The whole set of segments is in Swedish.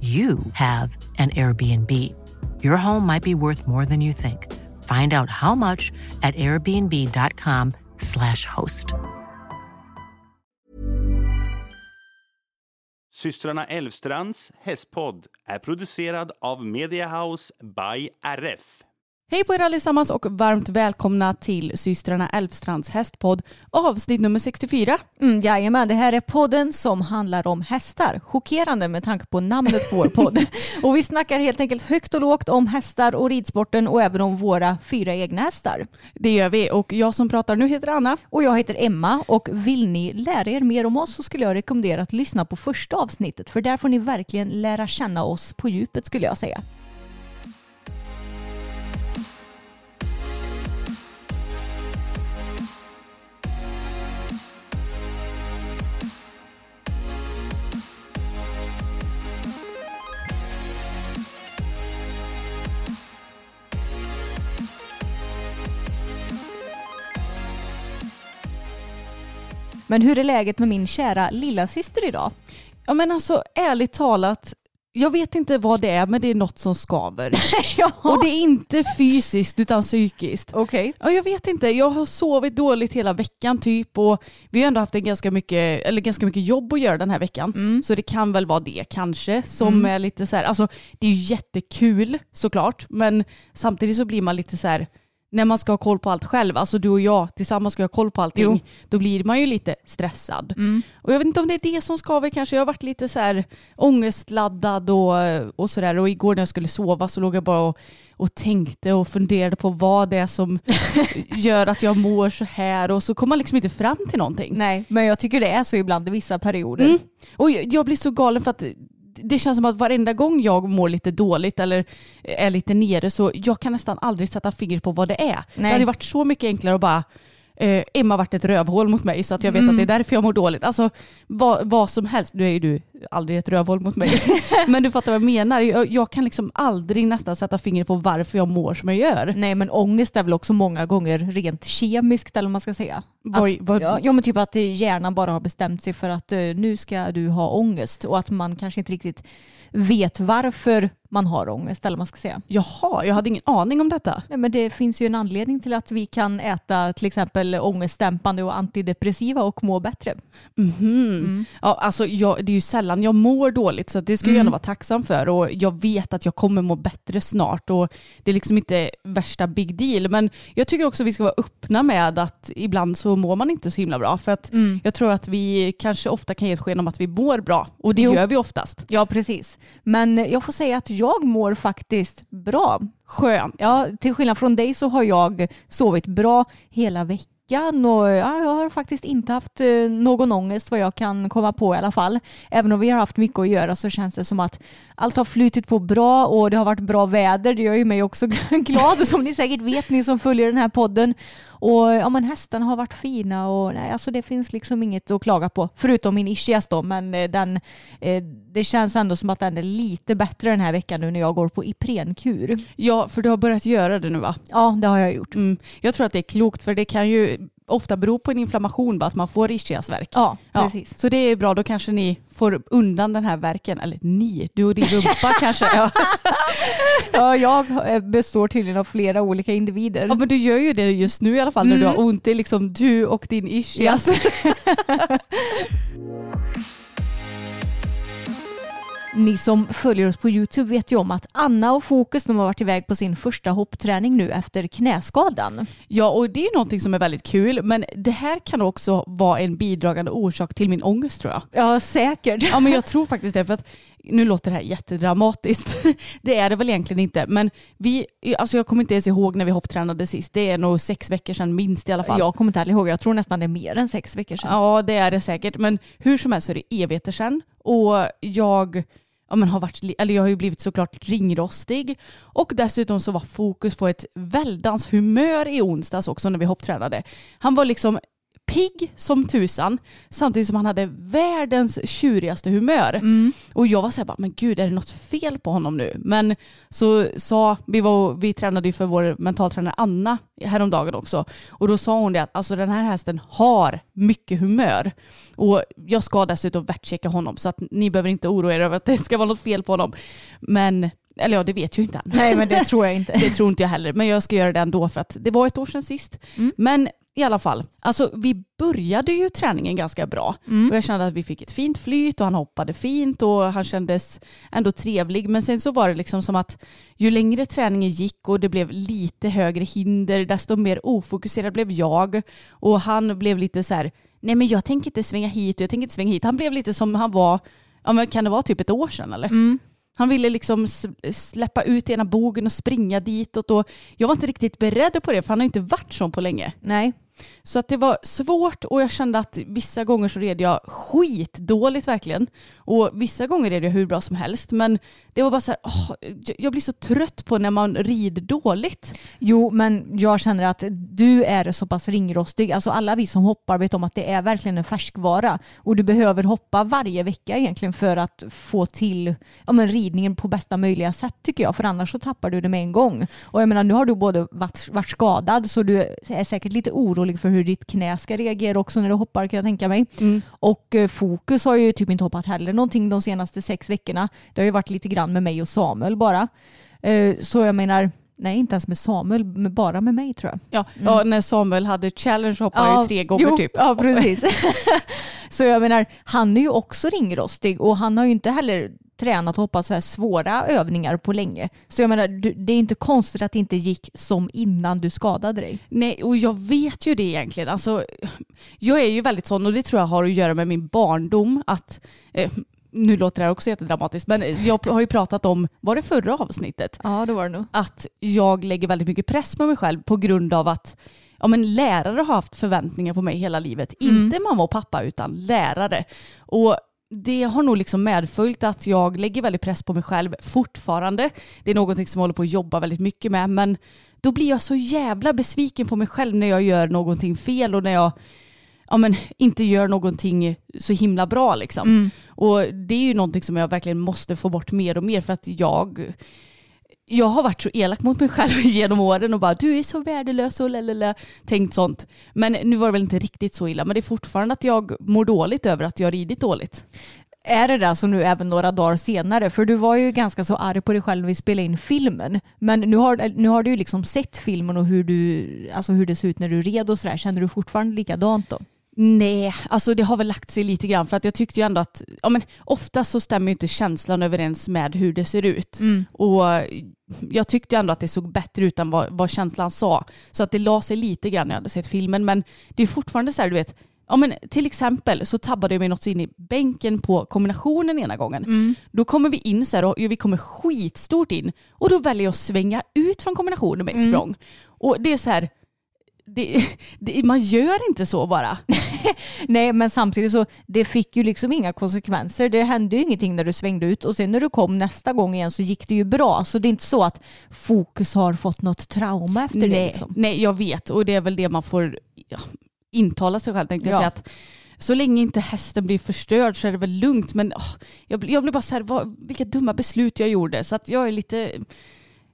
you have an Airbnb. Your home might be worth more than you think. Find out how much at airbnb.com/slash host. Systrarna Elvstrands hästpodd är producerad av Media House by RF. Hej på er allesammans och varmt välkomna till systrarna Elfstrands hästpodd avsnitt nummer 64. Mm, jajamän, det här är podden som handlar om hästar. Chockerande med tanke på namnet på vår podd. och vi snackar helt enkelt högt och lågt om hästar och ridsporten och även om våra fyra egna hästar. Det gör vi och jag som pratar nu heter Anna. Och jag heter Emma och vill ni lära er mer om oss så skulle jag rekommendera att lyssna på första avsnittet för där får ni verkligen lära känna oss på djupet skulle jag säga. Men hur är läget med min kära lilla syster idag? Ja men alltså ärligt talat, jag vet inte vad det är men det är något som skaver. ja. Och det är inte fysiskt utan psykiskt. Okej. Ja, jag vet inte, jag har sovit dåligt hela veckan typ och vi har ändå haft en ganska mycket, eller ganska mycket jobb att göra den här veckan. Mm. Så det kan väl vara det kanske som är lite så här, alltså det är ju jättekul såklart men samtidigt så blir man lite så här när man ska ha koll på allt själv, alltså du och jag tillsammans ska ha koll på allting, Jo. då blir man ju lite stressad. Mm. Och jag vet inte om det är det som skaver kanske. Jag har varit lite så här ångestladdad och, och sådär. Och igår när jag skulle sova så låg jag bara och, och tänkte och funderade på vad det är som gör att jag mår så här. Och så kommer man liksom inte fram till någonting. Nej, men jag tycker det är så ibland i vissa perioder. Mm. Och jag, jag blir så galen för att det känns som att varenda gång jag mår lite dåligt eller är lite nere så jag kan nästan aldrig sätta fingret på vad det är. Det Nej. hade varit så mycket enklare att bara eh, Emma varit ett rövhål mot mig så att jag vet Mm. att det är därför jag mår dåligt. Alltså vad, vad som helst. Nu är ju du aldrig ett rövhål mot mig. Men du fattar vad jag menar. Jag, jag kan liksom aldrig nästan sätta fingret på varför jag mår som jag gör. Nej men ångest är väl också många gånger rent kemiskt eller vad man ska säga. Vad- Att, vad- ja, ja men typ att hjärnan bara har bestämt sig för att eh, nu ska du ha ångest och att man kanske inte riktigt vet varför man har ångest eller vad man ska säga. Jaha, jag hade ingen aning om detta. Nej, men det finns ju en anledning till att vi kan äta till exempel ångestdämpande och antidepressiva och må bättre. Mhm. Ja, alltså jag, det är ju sällan jag mår dåligt så det ska jag Mm. gärna vara tacksam för och jag vet att jag kommer må bättre snart och det är liksom inte värsta big deal men jag tycker också vi ska vara öppna med att ibland så mår man inte så himla bra för att jag tror att vi kanske ofta kan ge ett sken om att vi mår bra och det Jo. gör vi oftast. Ja precis. Men jag får säga att jag mår faktiskt bra. Skönt. Ja, till skillnad från dig så har jag sovit bra hela veckan och ja, jag har faktiskt inte haft eh, någon ångest vad jag kan komma på i alla fall. Även om vi har haft mycket att göra så känns det som att allt har flutit på bra och det har varit bra väder. Det gör ju mig också glad som ni säkert vet ni som följer den här podden. Och ja, men hästarna har varit fina och nej, alltså det finns liksom inget att klaga på. Förutom min ischias då, men eh, den, eh, det känns ändå som att den är lite bättre den här veckan nu när jag går på Iprenkur. Ja, för du har börjat göra det nu va? Ja, det har jag gjort. Mm. Jag tror att det är klokt för det kan ju ofta bero på en inflammation bara att man får ischiasvärk. Ja, Ja, precis. Så det är bra, då kanske ni får undan den här verken. Eller ni, du och din rumpa kanske. Ja. Ja, jag eh, består tydligen av flera olika individer. ja men du gör ju det just nu i alla fall när du Mm. har ont. Det är liksom du och din ischias. Ni som följer oss på Youtube vet ju om att Anna och Fokus de har varit iväg på sin första hoppträning nu efter knäskadan. Ja, och det är någonting som är väldigt kul, men det här kan också vara en bidragande orsak till min ångest tror jag. Ja, säkert. Ja, men jag tror faktiskt det, för att nu låter det här jättedramatiskt. Det är det väl egentligen inte, men vi, alltså jag kommer inte ens ihåg när vi hopptränade sist. Det är nog sex veckor sedan minst i alla fall. Jag kommer inte heller ihåg, jag tror nästan det är mer än sex veckor sedan. Ja, det är det säkert, men hur som helst så är det evigheter sedan och jag ja, men har varit, eller jag har ju blivit såklart ringrostig och dessutom så var fokus på ett väldans humör i onsdags också när vi hopptränade. Han var liksom pigg som tusan samtidigt som han hade världens tjurigaste humör. Mm. Och jag var så här bara, men gud är det något fel på honom nu? Men så sa, vi, var, vi tränade ju för vår mentaltränare Anna häromdagen också och då sa hon det att alltså den här hästen har mycket humör och jag ska dessutom värtchecka honom så att ni behöver inte oroa er över att det ska vara något fel på honom. Men eller ja, det vet ju inte än. Nej, men det tror jag inte. Det tror inte jag heller, men jag ska göra det ändå för att det var ett år sedan sist. Mm. Men i alla fall, alltså vi började ju träningen ganska bra Mm. och jag kände att vi fick ett fint flyt och han hoppade fint och han kändes ändå trevlig. Men sen så var det liksom som att ju längre träningen gick och det blev lite högre hinder, desto mer ofokuserad blev jag och han blev lite så här, nej men jag tänker inte svänga hit och jag tänker inte svänga hit. Han blev lite som han var, ja men kan det vara typ ett år sedan eller? Mm. Han ville liksom släppa ut ena bogen och springa ditåt och jag var inte riktigt beredd på det för han har inte varit sån på länge. Nej. Så att det var svårt och jag kände att vissa gånger så red jag skitdåligt verkligen. Och vissa gånger red jag hur bra som helst. Men det var bara så här, åh, jag- blir så trött på när man rider dåligt. Jo, men jag känner att du är så pass ringrostig. Alltså alla vi som hoppar vet om att det är verkligen en färskvara. Och du behöver hoppa varje vecka egentligen för att få till ja, men ridningen på bästa möjliga sätt tycker jag. För annars så tappar du det med en gång. Och jag menar nu har du både varit, varit skadad så du är säkert lite orolig för hur ditt knä ska reagera också när du hoppar kan jag tänka mig. Och eh, Fokus har ju typ inte hoppat heller någonting de senaste sex veckorna. Det har ju varit lite grann med mig och Samuel bara. Eh, Så jag menar, nej inte ens med Samuel, men bara med mig tror jag. Ja, ja, när Samuel hade challenge hoppade jag ju tre gånger jo, typ. Ja, precis. så jag menar, han är ju också ringrostig och han har ju inte heller tränat och hoppat så här svåra övningar på länge. Så jag menar, det är inte konstigt att det inte gick som innan du skadade dig. Nej, och jag vet ju det egentligen. Alltså, jag är ju väldigt sån och det tror jag har att göra med min barndom. Att, eh, nu låter det här också jättedramatiskt, men jag har ju pratat om, var det förra avsnittet? Ja, det var det nog. Att jag lägger väldigt mycket press på mig själv på grund av att ja, men lärare har haft förväntningar på mig hela livet. Inte mamma och pappa utan lärare. Och det har nog liksom medföljt att jag lägger väldigt press på mig själv fortfarande. Det är någonting som jag håller på att jobba väldigt mycket med. Men då blir jag så jävla besviken på mig själv när jag gör någonting fel och när jag ja, men, inte gör någonting så himla bra. Liksom. Och det är ju någonting som jag verkligen måste få bort mer och mer för att jag jag har varit så elak mot mig själv genom åren och bara du är så värdelös och lalala, tänkt sånt. Men nu var det väl inte riktigt så illa men det är fortfarande att jag mår dåligt över att jag har ridit dåligt. Är det där som nu även några dagar senare? För du var ju ganska så arg på dig själv när vi spelade in filmen. Men nu har, nu har du ju liksom sett filmen och hur, du, alltså hur det ser ut när du red och sådär. Känner du fortfarande likadant då? Nej, alltså det har väl lagt sig lite grann för att jag tyckte ju ändå att ja, men ofta så stämmer ju inte känslan överens med hur det ser ut. Och jag tyckte ändå att det såg bättre ut än vad, vad känslan sa. Så att det la sig lite grann när jag hade sett filmen. Men det är fortfarande så här, du vet, ja, men till exempel så tabbade jag mig något så in i bänken på kombinationen ena gången. Då kommer vi in så här och vi kommer skitstort in och då väljer jag att svänga ut från kombinationen med ett språng. Och det är så här, det, det, man gör inte så bara. Nej, men samtidigt så det fick ju liksom inga konsekvenser. Det hände ju ingenting när du svängde ut och sen när du kom nästa gång igen så gick det ju bra. Så det är inte så att fokus har fått något trauma efter det. nej, Liksom. nej, jag vet och det är väl det man får ja, intala sig själv tänkte jag Ja. säga. Att så länge inte hästen blir förstörd så är det väl lugnt. Men åh, jag, blir- jag blir bara så här, vad, vilka dumma beslut jag gjorde. Så att jag är lite,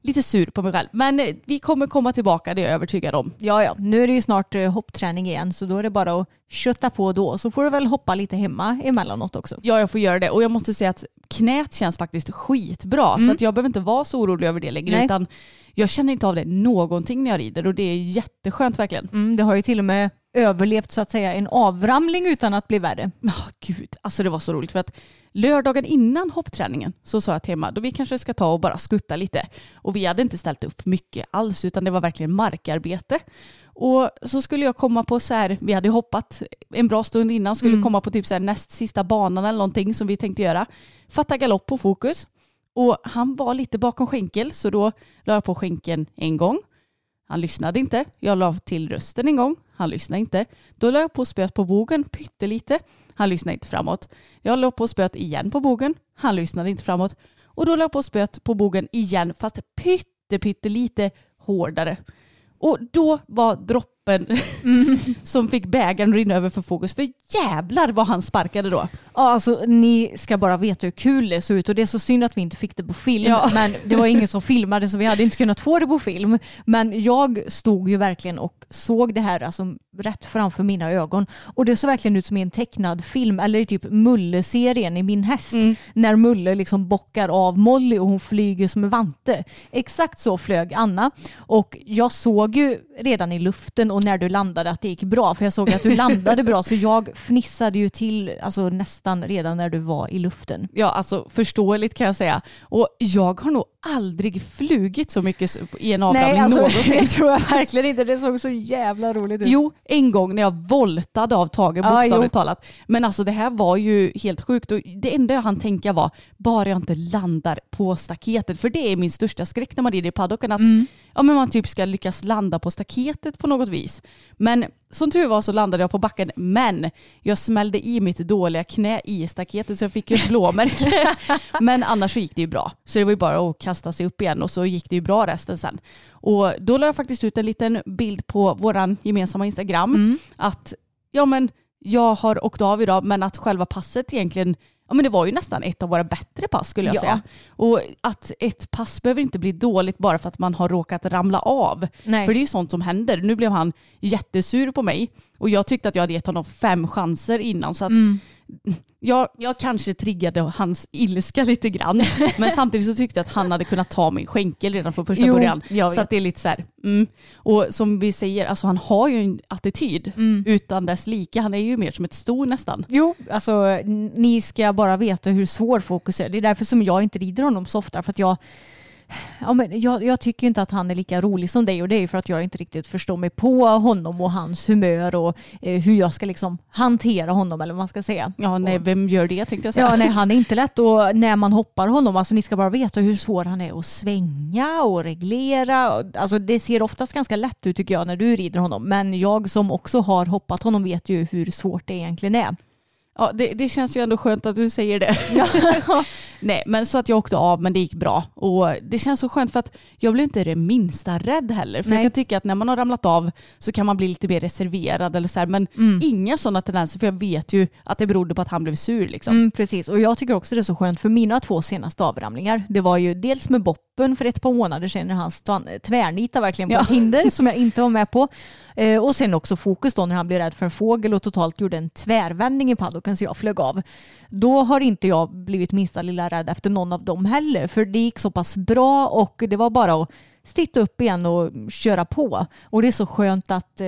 lite sur på mig själv. Men eh, vi kommer komma tillbaka, det är jag övertygad om. Ja, ja, nu är det ju snart eh, hoppträning igen så då är det bara att kötta på då. Så får du väl hoppa lite hemma emellanåt också. Ja, jag får göra det. Och jag måste säga att knät känns faktiskt skitbra. Så att jag behöver inte vara så orolig över det längre. Nej. Utan jag känner inte av det någonting när jag rider och det är jätteskönt verkligen. Mm, det har ju till och med överlevt så att säga en avramling utan att bli värre. Ja, gud. Alltså det var så roligt för att lördagen innan hoppträningen så sa jag till Emma, då vi kanske ska ta och bara skutta lite. Och vi hade inte ställt upp mycket alls utan det var verkligen markarbete. Och så skulle jag komma på så här, vi hade hoppat en bra stund innan, skulle Mm. komma på typ så här näst sista banan eller någonting som vi tänkte göra. Fatta galopp på fokus. Och han var lite bakom skänkel så då la jag på skänkeln en gång. Han lyssnade inte. Jag la till rösten en gång. Han lyssnade inte. Då la jag på spöet på bogen pyttelite. Han lyssnade inte framåt. Jag la på spöet igen på bogen. Han lyssnade inte framåt. Och då la jag på spöet på bogen igen fast pytte, pytte lite hårdare. Och då var droppen som fick bägaren rinna över för fokus. För jävlar vad han sparkade då. Ja, alltså ni ska bara veta hur kul det såg ut och det är så synd att vi inte fick det på film. Ja. Men det var ingen som filmade så vi hade inte kunnat få det på film. Men jag stod ju verkligen och såg det här alltså, rätt framför mina ögon. Och det såg verkligen ut som i en tecknad film eller i typ Mulle-serien i Min häst. När Mulle liksom bockar av Molly och hon flyger som en vante. Exakt så flög Anna. Och jag såg ju redan i luften och när du landade att det gick bra. För jag såg att du landade bra så jag fnissade ju till alltså, nästan redan när du var i luften. Ja, alltså förståeligt kan jag säga. Och jag har nog aldrig flugit så mycket i en avramning alltså, någonsin. det tror jag verkligen inte. Det såg så jävla roligt ut. Jo, en gång när jag voltade av Tage bokstavligt jo. talat. Men alltså det här var ju helt sjukt och det enda jag hann tänka var bara jag inte landar på staketet. För det är min största skräck när man rider i paddocken att Mm. ja, men man typ ska lyckas landa på staketet på något vis. Men som tur var så landade jag på backen men jag smällde i mitt dåliga knä i staketet så jag fick ju ett blåmärke. men annars så gick det ju bra. Så det var ju bara att kasta sig upp igen och så gick det ju bra resten sen. Och då la jag faktiskt ut en liten bild på våran gemensamma Instagram Mm. att ja men jag har åkt av idag men att själva passet egentligen Ja men det var ju nästan ett av våra bättre pass skulle jag Ja. säga. Och att ett pass behöver inte bli dåligt bara för att man har råkat ramla av. Nej. För det är ju sånt som händer. Nu blev han jättesur på mig och jag tyckte att jag hade gett honom fem chanser innan. Så att Mm. Jag, jag kanske triggade hans ilska lite grann. men samtidigt så tyckte jag att han hade kunnat ta min skänkel redan från första Jo, början. Så att det är lite så här, mm. Och som vi säger, alltså han har ju en attityd Mm. utan dess like. Han är ju mer som ett sto nästan. Jo, alltså ni ska bara veta hur svår fokus är. Det är därför som jag inte rider honom så ofta. För att jag, ja, men jag, jag tycker inte att han är lika rolig som dig och det är ju för att jag inte riktigt förstår mig på honom och hans humör och eh, hur jag ska liksom hantera honom eller vad man ska säga. Ja, nej, vem gör det tänkte jag säga. Ja, nej, han är inte lätt och när man hoppar honom, alltså ni ska bara veta hur svår han är att svänga och reglera. Alltså det ser oftast ganska lätt ut tycker jag när du rider honom. Men jag som också har hoppat honom vet ju hur svårt det egentligen är. Ja, det, det känns ju ändå skönt att du säger det. Nej, men så att jag åkte av men det gick bra. Och det känns så skönt för att jag blev inte det minsta rädd heller. För Nej. jag kan tycka att när man har ramlat av så kan man bli lite mer reserverad eller så här. Men Mm. inga sådana tendenser för jag vet ju att det berodde på att han blev sur liksom. Mm, precis, och jag tycker också det är så skönt för mina två senaste avramlingar. Det var ju dels med Boppen för ett par månader sedan när han tvärnitade verkligen på Ja. ett hinder som jag inte var med på. Eh, och sen också Fokus då när han blev rädd för en fågel och totalt gjorde en tvärvändning i paddocken så jag flög av. Då har inte jag blivit minsta lilla rädd efter någon av dem heller för det gick så pass bra och det var bara att sitta upp igen och köra på. Och det är så skönt att eh,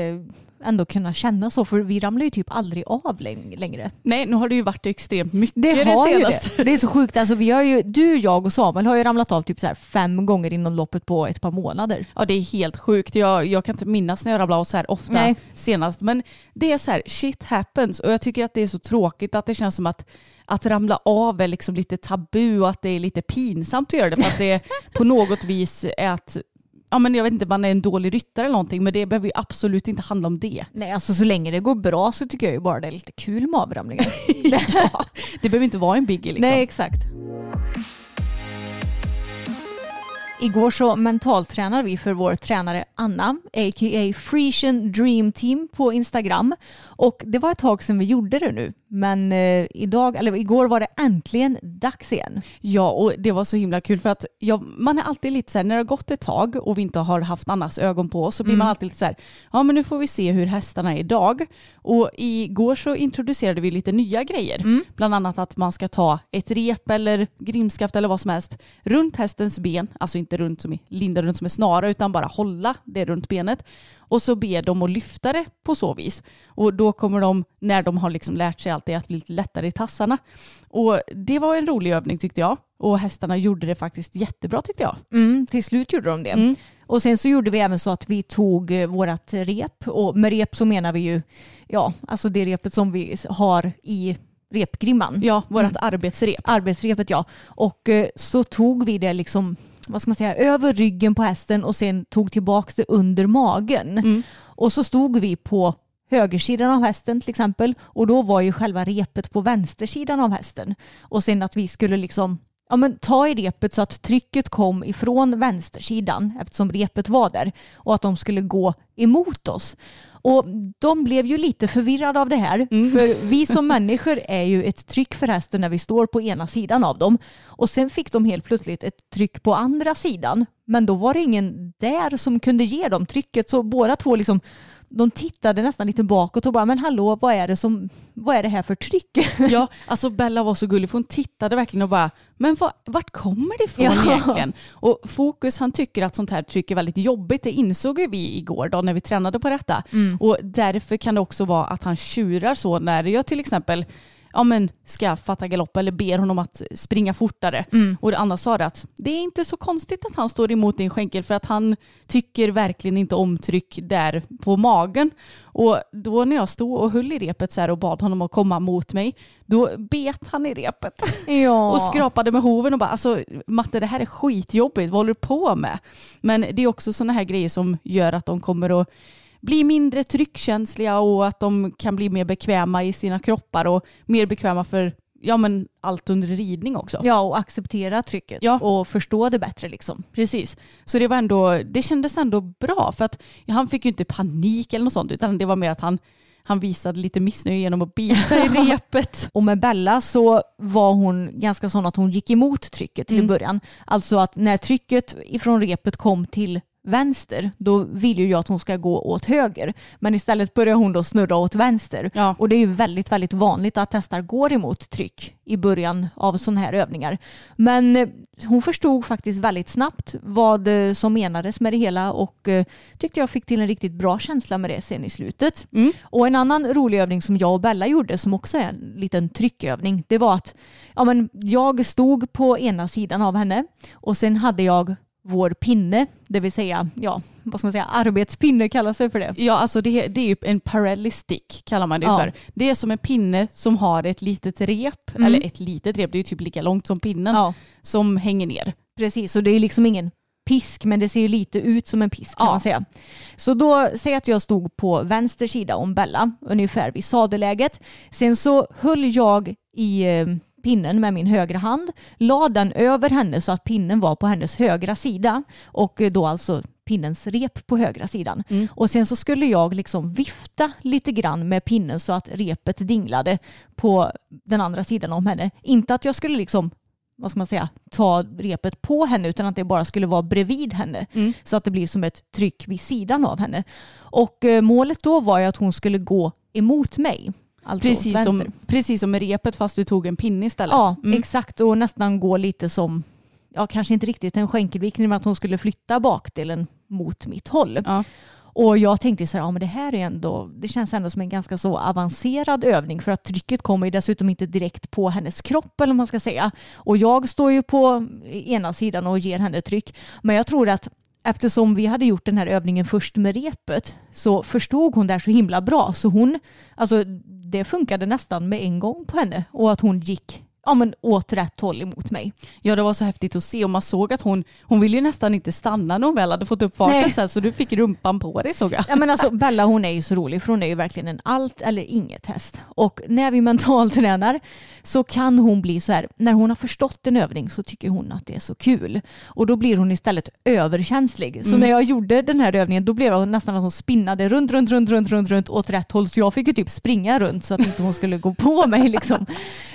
ändå kunna känna så för vi ramlar ju typ aldrig av läng- längre. Nej, nu har det ju varit extremt mycket Det det, ju senaste. det. Det är så sjukt. Alltså, vi har ju, du, jag och Samuel har ju ramlat av typ så fem gånger inom loppet på ett par månader. Ja det är helt sjukt. Jag, jag kan inte minnas när jag ramlade av så här ofta Nej. senast. Men det är så här, shit happens. Och jag tycker att det är så tråkigt att det känns som att att ramla av är liksom lite tabu och att det är lite pinsamt att göra det. För att det på något vis är att, ja men jag vet inte, man är en dålig ryttare eller någonting. Men det behöver ju absolut inte handla om det. Nej, alltså så länge det går bra så tycker jag ju bara det är lite kul med avramlingar. ja, det behöver inte vara en biggie liksom. Nej, exakt. Igår så mentaltränade vi för vår tränare Anna, a.k.a. Frisian Dream Team på Instagram. Och det var ett tag sedan vi gjorde det nu. Men eh, idag, eller igår var det äntligen dags igen. Ja, och det var så himla kul för att ja, man är alltid lite så här, när det har gått ett tag och vi inte har haft Annas ögon på oss så blir man alltid lite så här, ja men nu får vi se hur hästarna är idag. Och igår så introducerade vi lite nya grejer. Bland annat att man ska ta ett rep eller grimskaft eller vad som helst runt hästens ben, alltså inte runt som i, linda runt som en snara utan bara hålla det runt benet. Och så ber de att lyfta det på så vis. Och då kommer de, när de har liksom lärt sig allt det, att bli lite lättare i tassarna. Och det var en rolig övning tyckte jag. Och hästarna gjorde det faktiskt jättebra tyckte jag. Mm, till slut gjorde de det. Mm. Och sen så gjorde vi även så att vi tog eh, vårat rep och med rep så menar vi ju ja, alltså det repet som vi har i repgrimman. Ja, vårt Mm. arbetsrep. Arbetsrepet ja. Och eh, så tog vi det liksom vad ska man säga, över ryggen på hästen och sen tog tillbaka det under magen. Mm. Och så stod vi på högersidan av hästen till exempel och då var ju själva repet på vänstersidan av hästen. Och sen att vi skulle liksom ja, men ta i repet så att trycket kom ifrån vänstersidan eftersom repet var där och att de skulle gå emot oss. Och de blev ju lite förvirrade av det här. Mm. För vi som människor är ju ett tryck för hästen när vi står på ena sidan av dem. Och sen fick de helt plötsligt ett tryck på andra sidan. Men då var det ingen där som kunde ge dem trycket. Så båda två liksom, de tittade nästan lite bakåt och bara, men hallå, vad är det, som, vad är det här för tryck? Ja, alltså Bella var så gullig för hon tittade verkligen och bara, men va, vart kommer det ifrån Ja. egentligen? Och Fokus han tycker att sånt här tryck är väldigt jobbigt, det insåg vi igår då när vi tränade på detta. Och därför kan det också vara att han tjurar så när jag till exempel ja, men ska fatta galopp eller ber honom att springa fortare. Och det andra sa det att det är inte så konstigt att han står emot din skänkel för att han tycker verkligen inte om tryck där på magen. Och då när jag stod och höll i repet så och bad honom att komma mot mig, då bet han i repet Ja. och skrapade med hoven och bara alltså Matte det här är skitjobbigt, vad håller du på med? Men det är också sådana här grejer som gör att de kommer att bli mindre tryckkänsliga och att de kan bli mer bekväma i sina kroppar och mer bekväma för ja, men allt under ridning också. Ja, och acceptera trycket Ja. och förstå det bättre liksom. Precis. Så det var ändå, det kändes ändå bra för att han fick ju inte panik eller något sånt utan det var mer att han, han visade lite missnöje genom att bita i repet. Och med Bella så var hon ganska sån att hon gick emot trycket till Mm. början. Alltså att när trycket ifrån repet kom till vänster, då vill ju jag att hon ska gå åt höger. Men istället börjar hon då snurra åt vänster. Ja. Och det är ju väldigt, väldigt vanligt att hästar går emot tryck i början av sådana här övningar. Men eh, hon förstod faktiskt väldigt snabbt vad eh, som menades med det hela och eh, tyckte jag fick till en riktigt bra känsla med det sen i slutet. Mm. Och en annan rolig övning som jag och Bella gjorde som också är en liten tryckövning, det var att ja, men jag stod på ena sidan av henne och sen hade jag vår pinne, det vill säga, ja, vad ska man säga, arbetspinne kallas det för det. Ja, alltså det, det är ju en parallel stick kallar man det Ja. för. Det är som en pinne som har ett litet rep, Mm. eller ett litet rep, det är ju typ lika långt som pinnen, Ja, som hänger ner. precis. Och det är ju liksom ingen pisk, men det ser ju lite ut som en pisk kan Ja. man säga. Så då, säg att jag stod på vänster sida om Bella, ungefär vid sadeläget. Sen så höll jag i eh, pinnen med min högra hand, la den över henne så att pinnen var på hennes högra sida och eh, då alltså pinnens rep på högra sidan. Mm. Och sen så skulle jag liksom vifta lite grann med pinnen så att repet dinglade på den andra sidan om henne. Inte att jag skulle liksom vad ska man säga, ta repet på henne utan att det bara skulle vara bredvid henne. Mm. Så att det blir som ett tryck vid sidan av henne. Och eh, målet då var ju att hon skulle gå emot mig. Alltså Precis som, precis som med repet fast du tog en pinne istället. Ja, Mm. exakt. Och nästan gå lite som, ja kanske inte riktigt en skänkelvikning men att hon skulle flytta bakdelen mot mitt håll. Ja. Och jag tänkte så här, ja men det här är ändå, det känns ändå som en ganska så avancerad övning för att trycket kommer ju dessutom inte direkt på hennes kropp eller vad man ska säga. Och jag står ju på ena sidan och ger henne tryck. Men jag tror att eftersom vi hade gjort den här övningen först med repet så förstod hon det här så himla bra. Så hon, alltså det funkade nästan med en gång på henne och att hon gick ja, men åt rätt håll emot mig. Ja det var så häftigt att se och man såg att hon, hon ville ju nästan inte stanna när hon väl hade fått upp farten sen så du fick rumpan på dig såg jag. Ja, men alltså, Bella hon är ju så rolig för hon är ju verkligen en allt eller inget häst. Och när vi mentaltränar så kan hon bli så här, när hon har förstått en övning så tycker hon att det är så kul. Och då blir hon istället överkänslig. Så Mm. när jag gjorde den här övningen då blev det nästan att hon spinnade runt, runt, runt, runt, runt, runt åt rätt håll. Så jag fick ju typ springa runt så att inte hon skulle gå på mig. Liksom.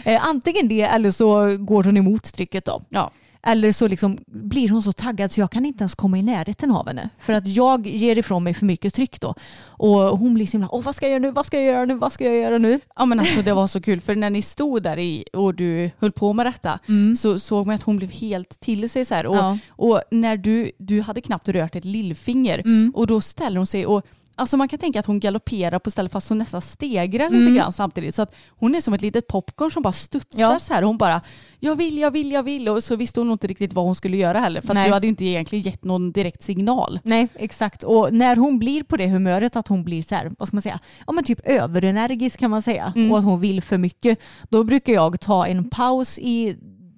Eh, antingen det eller så går hon emot trycket då. Ja. Eller så liksom blir hon så taggad så jag kan inte ens komma i närheten av henne. För att jag ger ifrån mig för mycket tryck då. Och hon blir så himla, åh vad ska jag göra nu, vad ska jag göra nu, vad ska jag göra nu? Ja men alltså det var så kul för när ni stod där i, och du höll på med detta så såg man att hon blev helt till sig så här. Och, Ja. och när du, du hade knappt rört ett lillfinger Mm. och då ställer hon sig och Alltså man kan tänka att hon galopperar på stället fast hon nästan stegrar lite Mm. grann samtidigt. Så att hon är som ett litet popcorn som bara studsar Ja. så här. Hon bara jag vill, jag vill, jag vill. Och så visste hon nog inte riktigt vad hon skulle göra heller. För du hade ju inte egentligen gett någon direkt signal. Nej, exakt. Och när hon blir på det humöret att hon blir så här, vad ska man säga, ja men typ överenergisk kan man säga Mm. och att hon vill för mycket, då brukar jag ta en paus i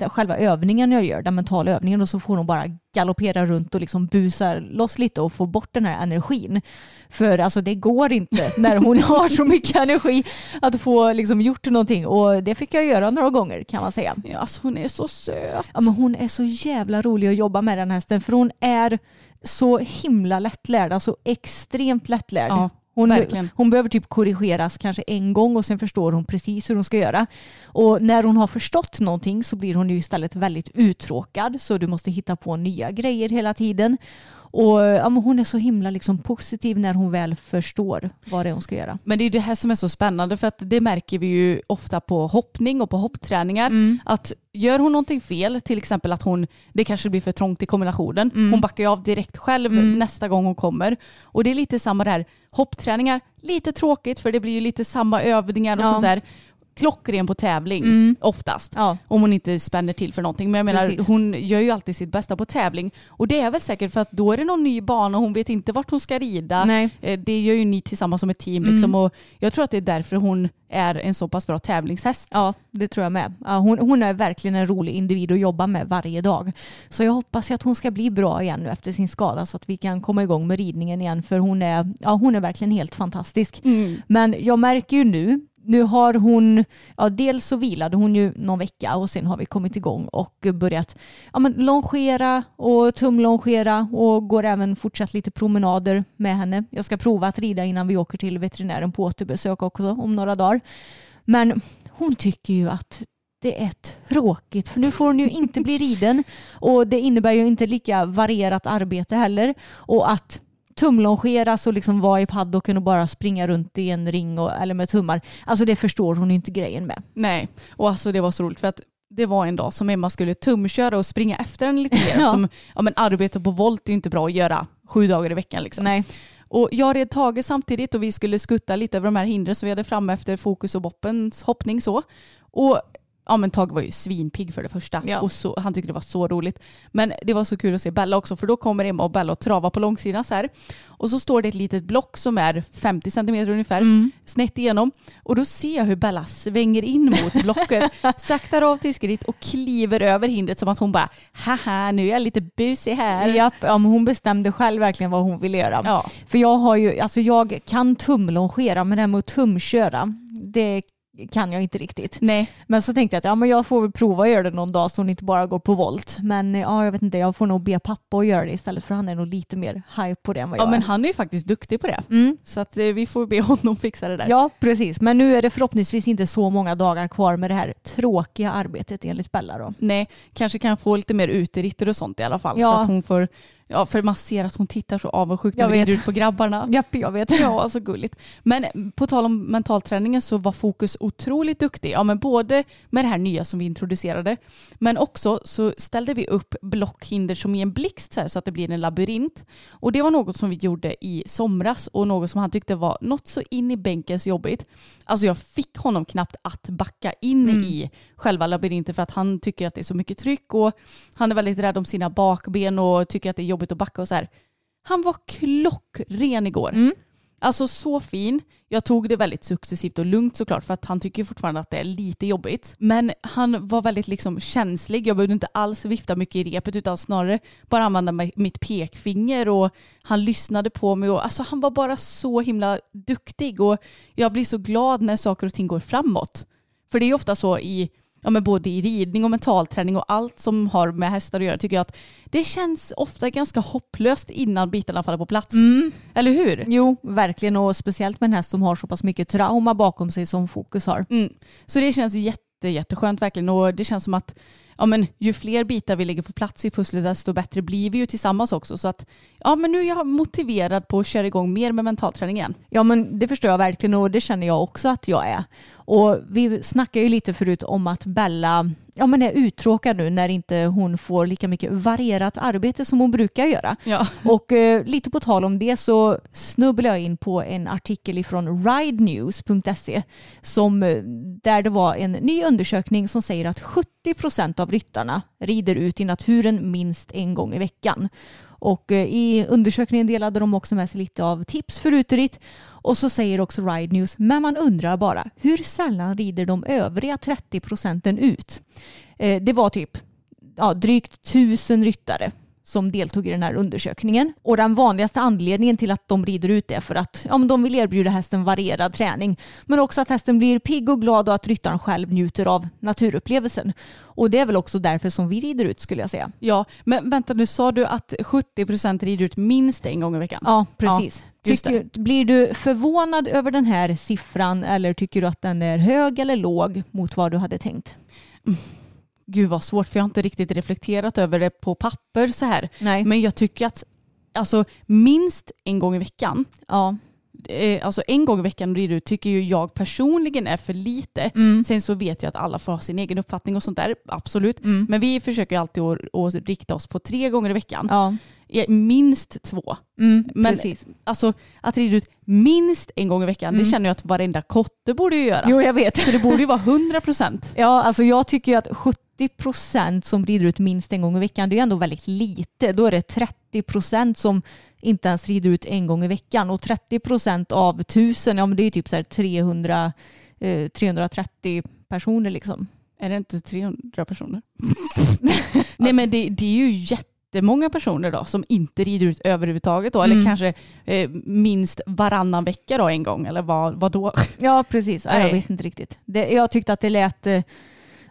själva övningen jag gör, den mentala övningen och så får hon bara galoppera runt och liksom busa loss lite och få bort den här energin. För alltså det går inte när hon har så mycket energi att få liksom gjort någonting och det fick jag göra några gånger kan man säga. Ja, alltså hon är så söt. Ja, men hon är så jävla rolig att jobba med den hästen för hon är så himla lättlärd, alltså extremt lättlärd. Ja, hon, verkligen. hon behöver typ korrigeras kanske en gång och sen förstår hon precis hur hon ska göra. Och när hon har förstått någonting så blir hon ju istället väldigt uttråkad så du måste hitta på nya grejer hela tiden. Och ja, hon är så himla liksom positiv när hon väl förstår vad det är hon ska göra. Men det är det här som är så spännande för att det märker vi ju ofta på hoppning och på hoppträningar. Att gör hon någonting fel, till exempel att hon, det kanske blir för trångt i kombinationen, hon backar ju av direkt själv nästa gång hon kommer. Och det är lite samma där, hoppträningar, lite tråkigt för det blir ju lite samma övningar och Ja. sånt där. Klockren på tävling oftast. Ja. Om hon inte spänner till för någonting. Men jag menar, Precis. hon gör ju alltid sitt bästa på tävling. Och det är väl säkert för att då är det någon ny bana och hon vet inte vart hon ska rida. Nej. Eh, Det gör ju ni tillsammans som ett team. Mm. Liksom. Och jag tror att det är därför hon är en så pass bra tävlingshäst. Ja, det tror jag med. Hon, hon är verkligen en rolig individ att jobba med varje dag. Så jag hoppas att hon ska bli bra igen nu efter sin skada så att vi kan komma igång med ridningen igen för hon är, ja, hon är verkligen helt fantastisk. Mm. Men jag märker ju nu, nu har hon, ja dels så vilade hon ju någon vecka och sen har vi kommit igång och börjat ja, men longera och tumlongera och går även fortsatt lite promenader med henne. Jag ska prova att rida innan vi åker till veterinären på återbesök också om några dagar. Men hon tycker ju att det är tråkigt för nu får hon ju inte bli riden och det innebär ju inte lika varierat arbete heller och att tumlongeras och liksom vara i paddocken och bara springa runt i en ring och, eller med tummar. Alltså det förstår hon inte grejen med. Nej, och alltså det var så roligt för att det var en dag som Emma skulle tumköra och springa efter henne lite mer. Ja. Som, ja, men arbete på volt är inte bra att göra sju dagar i veckan. Liksom. Nej. Och jag red Tage samtidigt och vi skulle skutta lite över de här hindren som vi hade framme efter Fokus och Boppens hoppning så. Och ja men Tage var ju svinpigg för det första. Ja. Och så, han tyckte det var så roligt. Men det var så kul att se Bella också för då kommer Emma och Bella och travar på långsidan så här. Och så står det ett litet block som är 50 cm ungefär Mm. snett igenom. Och då ser jag hur Bella svänger in mot blocket, saktar av till skritt och kliver över hindret som att hon bara haha nu är jag lite busig här. Japp, ja, men hon bestämde själv verkligen vad hon ville göra. Ja. För jag har ju, alltså jag kan tumlongera men det här med att tumköra, det kan jag inte riktigt. Nej, Men så tänkte jag att ja, men jag får väl prova att göra det någon dag så hon inte bara går på volt. Men ja, jag vet inte, jag får nog be pappa att göra det istället för han är nog lite mer hype på det än vad jag ja men är. han är ju faktiskt duktig på det. Mm. Så att eh, vi får be honom fixa det där. Ja, precis. Men nu är det förhoppningsvis inte så många dagar kvar med det här tråkiga arbetet enligt Bella då. Nej, kanske kan få lite mer uteritter och sånt i alla fall. Ja. Så att hon får, ja för man ser att hon tittar så avundsjukt när vi ut på grabbarna. Japp, jag vet. Ja, så gulligt. Men på tal om mentalträningen så var Fokus otroligt duktig. Ja, men både med det här nya som vi introducerade, men också så ställde vi upp blockhinder som i en blixt så, här, så att det blir en labyrint. Och det var något som vi gjorde i somras och något som han tyckte var något så in i bänkens jobbigt. Alltså jag fick honom knappt att backa in Mm. i själva labyrinten för att han tycker att det är så mycket tryck och han är väldigt rädd om sina bakben och tycker att det är jobbigt att backa och så här. Han var klockren igår. Mm. Alltså så fin. Jag tog det väldigt successivt och lugnt såklart för att han tycker fortfarande att det är lite jobbigt. Men han var väldigt liksom känslig. Jag behövde inte alls vifta mycket i repet utan snarare bara använda mitt pekfinger och han lyssnade på mig och alltså han var bara så himla duktig och jag blir så glad när saker och ting går framåt. För det är ju ofta så i ja, men både i ridning och mentalträning och allt som har med hästar att göra tycker jag att det känns ofta ganska hopplöst innan bitarna faller på plats. Eller hur? Jo, verkligen och speciellt med en häst som har så pass mycket trauma bakom sig som Fokus har. Mm. Så det känns jätte, jätteskönt verkligen och det känns som att ja, men ju fler bitar vi lägger på plats i pusslet desto bättre blir vi ju tillsammans också. Så att ja, men nu är jag motiverad på att köra igång mer med mentalträning igen. Ja men det förstår jag verkligen och det känner jag också att jag är. Och vi snackade ju lite förut om att Bella ja, men är uttråkad nu när inte hon får lika mycket varierat arbete som hon brukar göra. Ja. Och eh, lite på tal om det så snubblade jag in på en artikel ifrån ridenews.se som eh, där det var en ny undersökning som säger att 70 procent av av ryttarna rider ut i naturen minst en gång i veckan. Och eh, i undersökningen delade de också med sig lite av tips för uteritt. Och så säger också Ride News, men man undrar bara hur sällan rider de övriga 30 procenten ut? Eh, det var typ ja, drygt tusen ryttare som deltog i den här undersökningen. Och den vanligaste anledningen till att de rider ut är för att ja, de vill erbjuda hästen varierad träning. Men också att hästen blir pigg och glad och att ryttaren själv njuter av naturupplevelsen. Och det är väl också därför som vi rider ut skulle jag säga. Ja, men vänta nu sa du att 70% rider ut minst en gång i veckan? Ja, precis. Ja, tycker, blir du förvånad över den här siffran eller tycker du att den är hög eller låg mot vad du hade tänkt? Gud vad svårt för jag har inte riktigt reflekterat över det på papper så här. Nej. Men jag tycker att alltså, minst en gång i veckan, Ja. eh, alltså en gång i veckan tycker ju jag personligen är för lite. Mm. Sen så vet jag att alla får ha sin egen uppfattning och sånt där, absolut. Mm. Men vi försöker alltid att, att rikta oss på tre gånger i veckan. Ja. Minst två. Mm, Men precis. alltså att rida ut minst en gång i veckan, Mm. det känner jag att varenda kotte borde göra. Jo, jag vet. Så det borde ju vara 100 procent. Ja, alltså jag tycker ju att 70 procent som rider ut minst en gång i veckan, det är ju ändå väldigt lite. Då är det 30 procent som inte ens rider ut en gång i veckan. Och 30 procent av 1000, ja men det är ju typ så här 300, eh, 330 personer liksom. Är det inte 300 personer? Nej men det, det är ju jättemånga personer då som inte rider ut överhuvudtaget då. Eller Mm. kanske eh, minst varannan vecka då en gång. Eller vad, vad då? Ja, precis. Ja, jag Nej. vet inte riktigt. Det, jag tyckte att det lät, eh,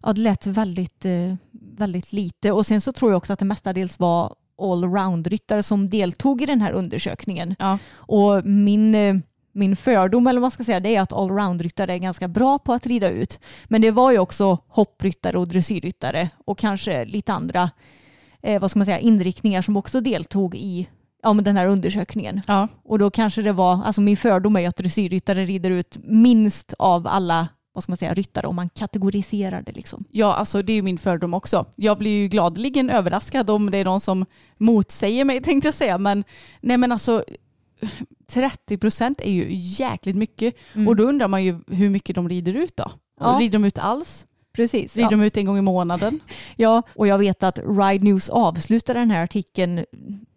ja, det lät väldigt, eh, väldigt lite. Och sen så tror jag också att det mestadels var allround-ryttare som deltog i den här undersökningen. Ja. Och min, eh, min fördom, eller vad man ska säga, det är att allround-ryttare är ganska bra på att rida ut. Men det var ju också hoppryttare och dressyrryttare och kanske lite andra eh, vad ska man säga, inriktningar som också deltog i ja, men den här undersökningen. Ja. Och då kanske det var, alltså min fördom är ju att dressyrryttare rider ut minst av alla vad ska man säga, ryttare om man kategoriserar det liksom. ja, alltså det är ju min fördom också. Jag blir ju gladeligen överraskad om det är någon som motsäger mig tänkte jag säga. Men nej men alltså 30 procent är ju jäkligt mycket. Mm. Och då undrar man ju hur mycket de rider ut då. Ja. Rider de ut alls? Precis. Rider Ja. de ut en gång i månaden? ja, och jag vet att Ride News avslutar den här artikeln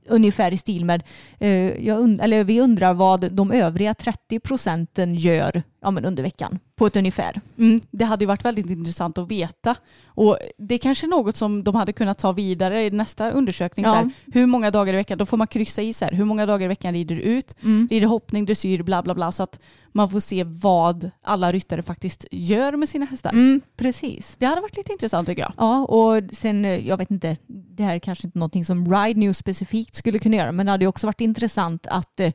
ungefär i stil med, eh, jag und- eller vi undrar vad de övriga 30 procenten gör ja, men under veckan på ett ungefär. Mm, det hade ju varit väldigt intressant att veta. Och det är kanske något som de hade kunnat ta vidare i nästa undersökning. Ja. Så här, hur många dagar i veckan, då får man kryssa i så här, hur många dagar i veckan rider du ut? Rider hoppning, dressyr, bla bla bla. Så att man får se vad alla ryttare faktiskt gör med sina hästar. Mm, precis. Det hade varit lite intressant tycker jag. Ja, och sen, eh, jag vet inte, det här är kanske inte någonting som Ride News specifikt skulle kunna göra, men det hade också varit intressant att eh,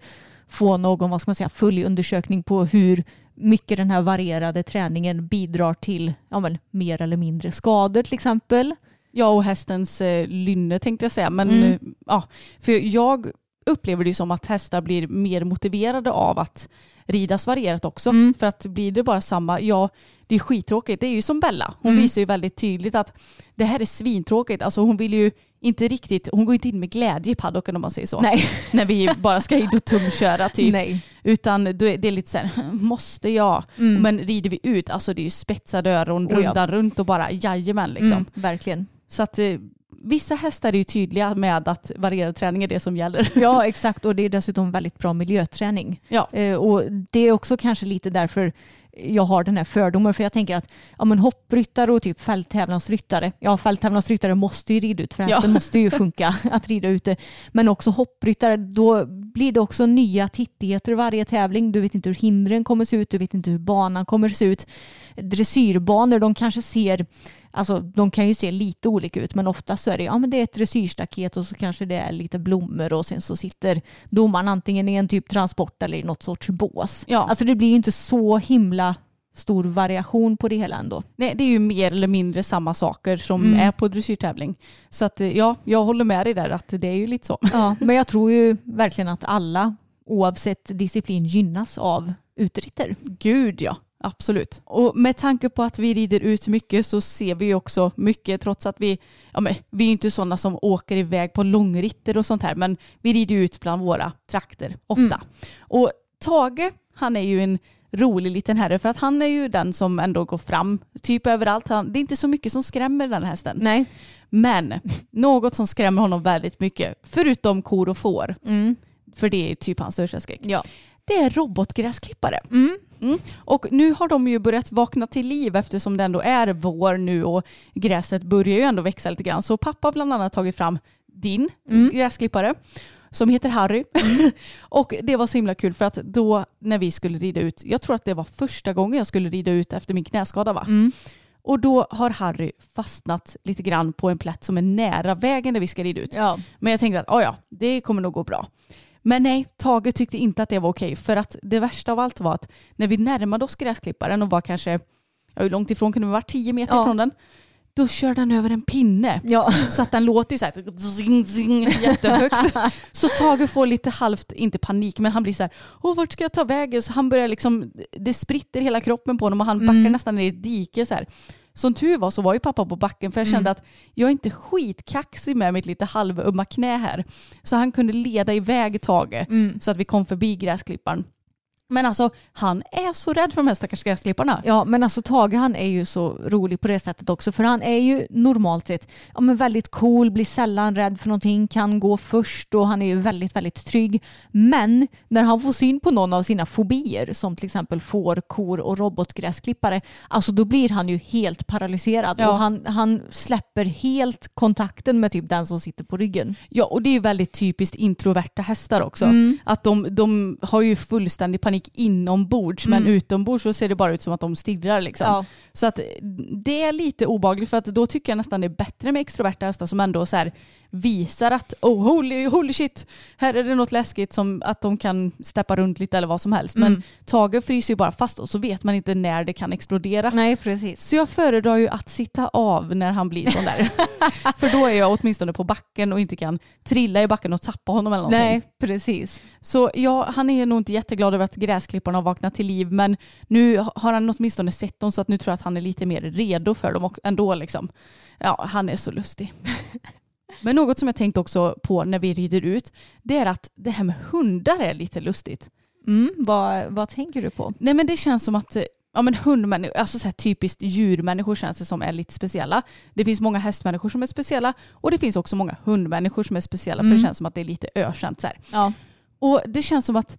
få någon, vad ska man säga, full undersökning på hur mycket den här varierade träningen bidrar till ja, men, mer eller mindre skador till exempel. Ja och hästens eh, lynne tänkte jag säga. Men Mm. eh, ja, för jag upplever det som att hästar blir mer motiverade av att ridas varierat också. Mm. För att blir det bara samma, ja det är skittråkigt. Det är ju som Bella. Hon Mm. visar ju väldigt tydligt att det här är svintråkigt. Alltså hon vill ju inte riktigt, hon går inte in med glädje i paddocken om man säger så. Nej. När vi bara ska in och tumköra typ. Nej. Utan då är det är lite så här, måste jag? Mm. Men rider vi ut, alltså det är ju spetsade öron Oh ja. rundan runt och bara jajamän liksom. Mm, verkligen. Så att eh, vissa hästar är ju tydliga med att varierad träning är det som gäller. Ja, exakt. Och det är dessutom väldigt bra miljöträning. Ja. Eh, och det är också kanske lite därför jag har den här fördomen. För jag tänker att ja, men hoppryttare och typ fälttävlansryttare. Ja, fälttävlansryttare måste ju rida ut för Ja. hästen måste ju funka att rida ute. Men också hoppryttare, då blir det också nya tittigheter varje tävling. Du vet inte hur hindren kommer se ut, du vet inte hur banan kommer se ut. Dressyrbanor, de kanske ser Alltså de kan ju se lite olika ut men oftast så är det, ja, men det är ett dressyrstaket och så kanske det är lite blommor och sen så sitter domaren antingen i en typ transport eller i något sorts bås. Ja. Alltså det blir ju inte så himla stor variation på det hela ändå. Nej, det är ju mer eller mindre samma saker som Mm. är på dressyrtävling. Så att ja, jag håller med dig där att det är ju lite så. Ja, men jag tror ju verkligen att alla oavsett disciplin gynnas av uteritter. Gud ja, absolut. Och med tanke på att vi rider ut mycket så ser vi också mycket trots att vi, ja men vi är inte sådana som åker iväg på långritter och sånt här men vi rider ut bland våra trakter ofta. Mm. Och Tage, han är ju en rolig liten herre för att han är ju den som ändå går fram typ överallt. Han, det är inte så mycket som skrämmer den här hästen. Nej. Men något som skrämmer honom väldigt mycket, förutom kor och får, Mm. för det är typ hans största skräck, Ja. Det är robotgräsklippare. Mm. Och nu har de ju börjat vakna till liv eftersom det ändå är vår nu och gräset börjar ju ändå växa lite grann. Så pappa har bland annat tagit fram din Mm. gräsklippare som heter Harry. och det var så himla kul för att då när vi skulle rida ut, jag tror att det var första gången jag skulle rida ut efter min knäskada va? Mm. Och då har Harry fastnat lite grann på en plätt som är nära vägen där vi ska rida ut. Ja. Men jag tänkte att oh ja, det kommer nog gå bra. Men nej, Tage tyckte inte att det var okej. För att det värsta av allt var att när vi närmade oss gräsklipparen och var kanske, ja, hur långt ifrån kunde vi vara? 10 meter Ja. ifrån den. Då körde han över en pinne. Ja. Så att den låter ju så här zing, zing, jättehögt. Så Tage får lite halvt, inte panik, men han blir så här, åh vart ska jag ta vägen? Så han börjar liksom, det spritter hela kroppen på honom och han backar Mm. nästan ner i ett dike så här. Som tur var så var ju pappa på backen för jag kände Mm. att jag är inte skitkaxig med mitt lite halvömma knä här. Så han kunde leda iväg Tage Mm. så att vi kom förbi gräsklipparen. Men alltså han är så rädd för de här stackars gräsklipparna. Ja men alltså Tage han är ju så rolig på det sättet också för han är ju normalt sett ja, men väldigt cool, blir sällan rädd för någonting, kan gå först och han är ju väldigt väldigt trygg. Men när han får syn på någon av sina fobier som till exempel får, kor och robotgräsklippare alltså då blir han ju helt paralyserad Ja. och han, han släpper helt kontakten med typ den som sitter på ryggen. Ja och det är ju väldigt typiskt introverta hästar också. Mm. Att de, de har ju fullständig panik inombords men Mm. utombords så ser det bara ut som att de stirrar liksom. Ja. Så att det är lite obagligt för att då tycker jag nästan det är bättre med extroverta hästar som ändå så här visar att oh holy, holy shit, här är det något läskigt som att de kan steppa runt lite eller vad som helst. Men Mm. Tage fryser ju bara fast och så vet man inte när det kan explodera. Nej precis. Så jag föredrar ju att sitta av när han blir sån där. För då är jag åtminstone på backen och inte kan trilla i backen och tappa honom eller någonting. Nej precis. Så ja, han är nog inte jätteglad över att gräsklipparna har vaknat till liv men nu har han åtminstone sett dem så att nu tror jag att han är lite mer redo för dem och ändå liksom. Ja, han är så lustig. Men något som jag tänkt också på när vi rider ut det är att det här med hundar är lite lustigt. Mm, vad, vad tänker du på? Nej men det känns som att eh, ja, men hundmänniskor, alltså så här typiskt djurmänniskor känns det som är lite speciella. Det finns många hästmänniskor som är speciella och det finns också många hundmänniskor som är speciella för Mm. det känns som att det är lite ökänt så. Ja. Och det känns som att,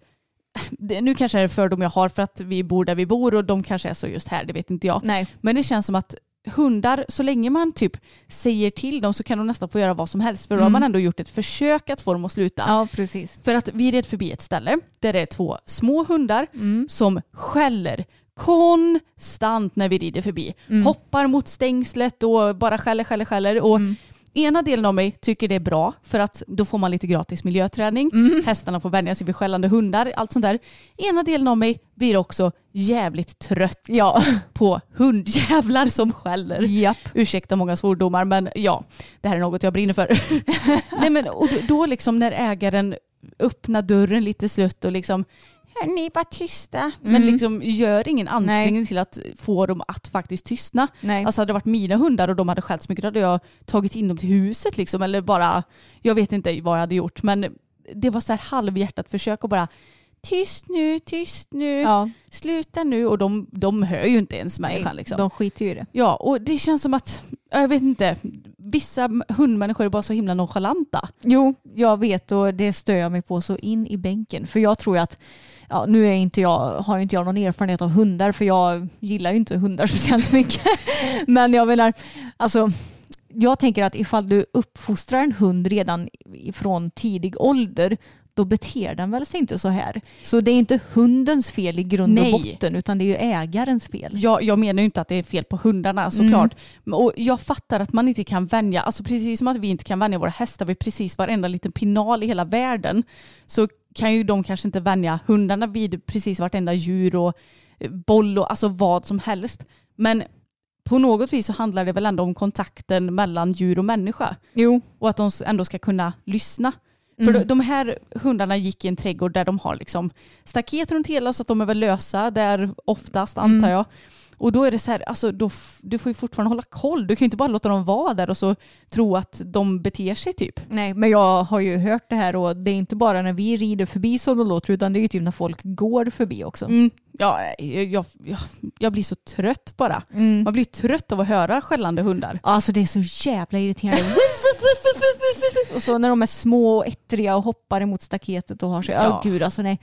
det, nu kanske det är en fördom jag har för att vi bor där vi bor och de kanske är så just här, det vet inte jag. Nej. Men det känns som att hundar, så länge man typ säger till dem så kan de nästan få göra vad som helst. För då har Mm. man ändå gjort ett försök att få dem att sluta. Ja precis. För att vi red förbi ett ställe där det är två små hundar Mm. som skäller konstant när vi rider förbi. Mm. Hoppar mot stängslet och bara skäller, skäller, skäller. Och Mm. Ena delen av mig tycker det är bra för att då får man lite gratis miljöträning. Mm. Hästarna får vänja sig vid skällande hundar, allt sånt där. Ena delen av mig blir också jävligt trött Ja. på hundjävlar som skäller. Japp. Ursäkta många svordomar men ja, det här är något jag brinner för. Nej, men, och då, då liksom när ägaren öppnar dörren lite slött och liksom Hörni, var tysta. Men Mm. liksom gör ingen ansträngning till att få dem att faktiskt tystna. Nej. Alltså hade det varit mina hundar och de hade skällt så mycket då hade jag tagit in dem till huset liksom. Eller bara, jag vet inte vad jag hade gjort. Men det var så här halvhjärtat försök att bara tyst nu, tyst nu, ja. sluta nu. Och de, de hör ju inte ens människan liksom. De skiter ju i det. Ja, och det känns som att, jag vet inte, vissa hundmänniskor är bara så himla nonchalanta. Jo, jag vet och det stör jag mig på så in i bänken. För jag tror att, ja, nu är inte jag, har inte jag någon erfarenhet av hundar för jag gillar ju inte hundar speciellt mycket. Men jag menar, alltså jag tänker att ifall du uppfostrar en hund redan från tidig ålder då beter den väl sig inte så här. Så det är inte hundens fel i grund och Nej. botten utan det är ju ägarens fel. Jag, jag menar ju inte att det är fel på hundarna såklart. Men- Och jag fattar att man inte kan vänja, alltså precis som att vi inte kan vänja våra hästar vid precis varenda liten pinal i hela världen så kan ju de kanske inte vänja hundarna vid precis vartenda djur och eh, boll och alltså vad som helst. Men på något vis så handlar det väl ändå om kontakten mellan djur och människa. Jo. Och att de ändå ska kunna lyssna. För Mm. de- de här hundarna gick i en trädgård där de har liksom staket runt hela så att de är väl lösa där oftast antar Mm. jag. Och då är det så här, alltså då, du får ju fortfarande hålla koll. Du kan ju inte bara låta dem vara där och så tro att de beter sig typ. Nej, men jag har ju hört det här och det är inte bara när vi rider förbi som de låter utan det är ju typ när folk går förbi också. Mm. Ja, jag, jag, jag, jag blir så trött bara. Mm. Man blir trött av att höra skällande hundar. Alltså det är så jävla irriterande. och så när de är små och ettriga och hoppar emot staketet och har sig. Ja. Ja. gud alltså nej.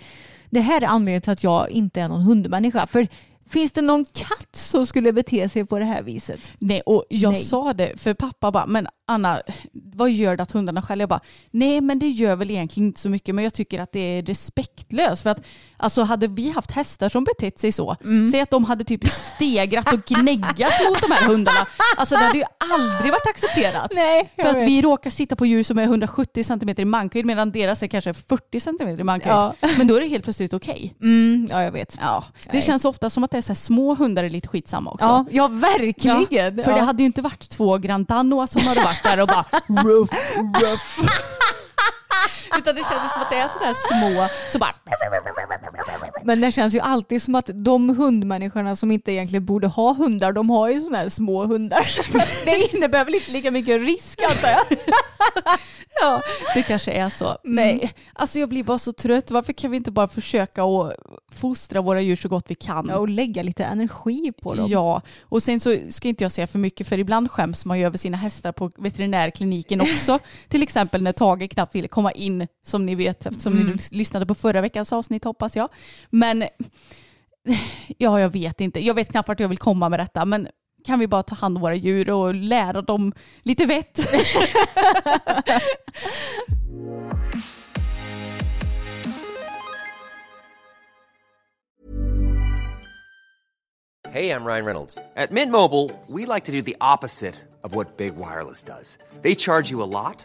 Det här är anledningen till att jag inte är någon hundmänniska. För finns det någon katt som skulle bete sig på det här viset? Nej, och jag Nej. sa det för pappa bara, men Anna, vad gör det att hundarna skäller? Jag bara, nej men det gör väl egentligen inte så mycket, men jag tycker att det är respektlöst. För att alltså hade vi haft hästar som betett sig så, säg att de hade typ stegrat och gnäggat mot de här hundarna, alltså det hade ju aldrig varit accepterat. Nej, För att vi råkar sitta på djur som är 170 cm i mankhöjd medan deras är kanske 40 cm i mankhöjd. Ja. Men då är det helt plötsligt okej. Mm, ja, jag vet. Ja, det Nej. känns ofta som att det är så här små hundar är lite skitsamma också. Ja, ja verkligen. Ja, för det hade ju inte varit två Grand Danoa som hade varit där och bara ruff, ruff. Utan det känns som att det är sådär små, så bara Men det känns ju alltid som att de hundmänniskorna som inte egentligen borde ha hundar, de har ju sådana här små hundar. Det innebär väl inte lika mycket risk antar jag. ja, det kanske är så. Nej, alltså jag blir bara så trött. Varför kan vi inte bara försöka att fostra våra djur så gott vi kan? Ja, och lägga lite energi på dem. Ja, och sen så ska inte jag säga för mycket för ibland skäms man ju över sina hästar på veterinärkliniken också. Till exempel när Tage knappt ville komma in som ni vet eftersom ni lys- lyssnade på förra veckans avsnitt hoppas jag. Men ja, jag vet inte. Jag vet knappt vart jag vill komma med detta men kan vi bara ta hand om våra djur och lära dem lite vett? Hey, I'm Ryan Reynolds. At Mint Mobile, we like to do the opposite of what Big Wireless does. They charge you a lot,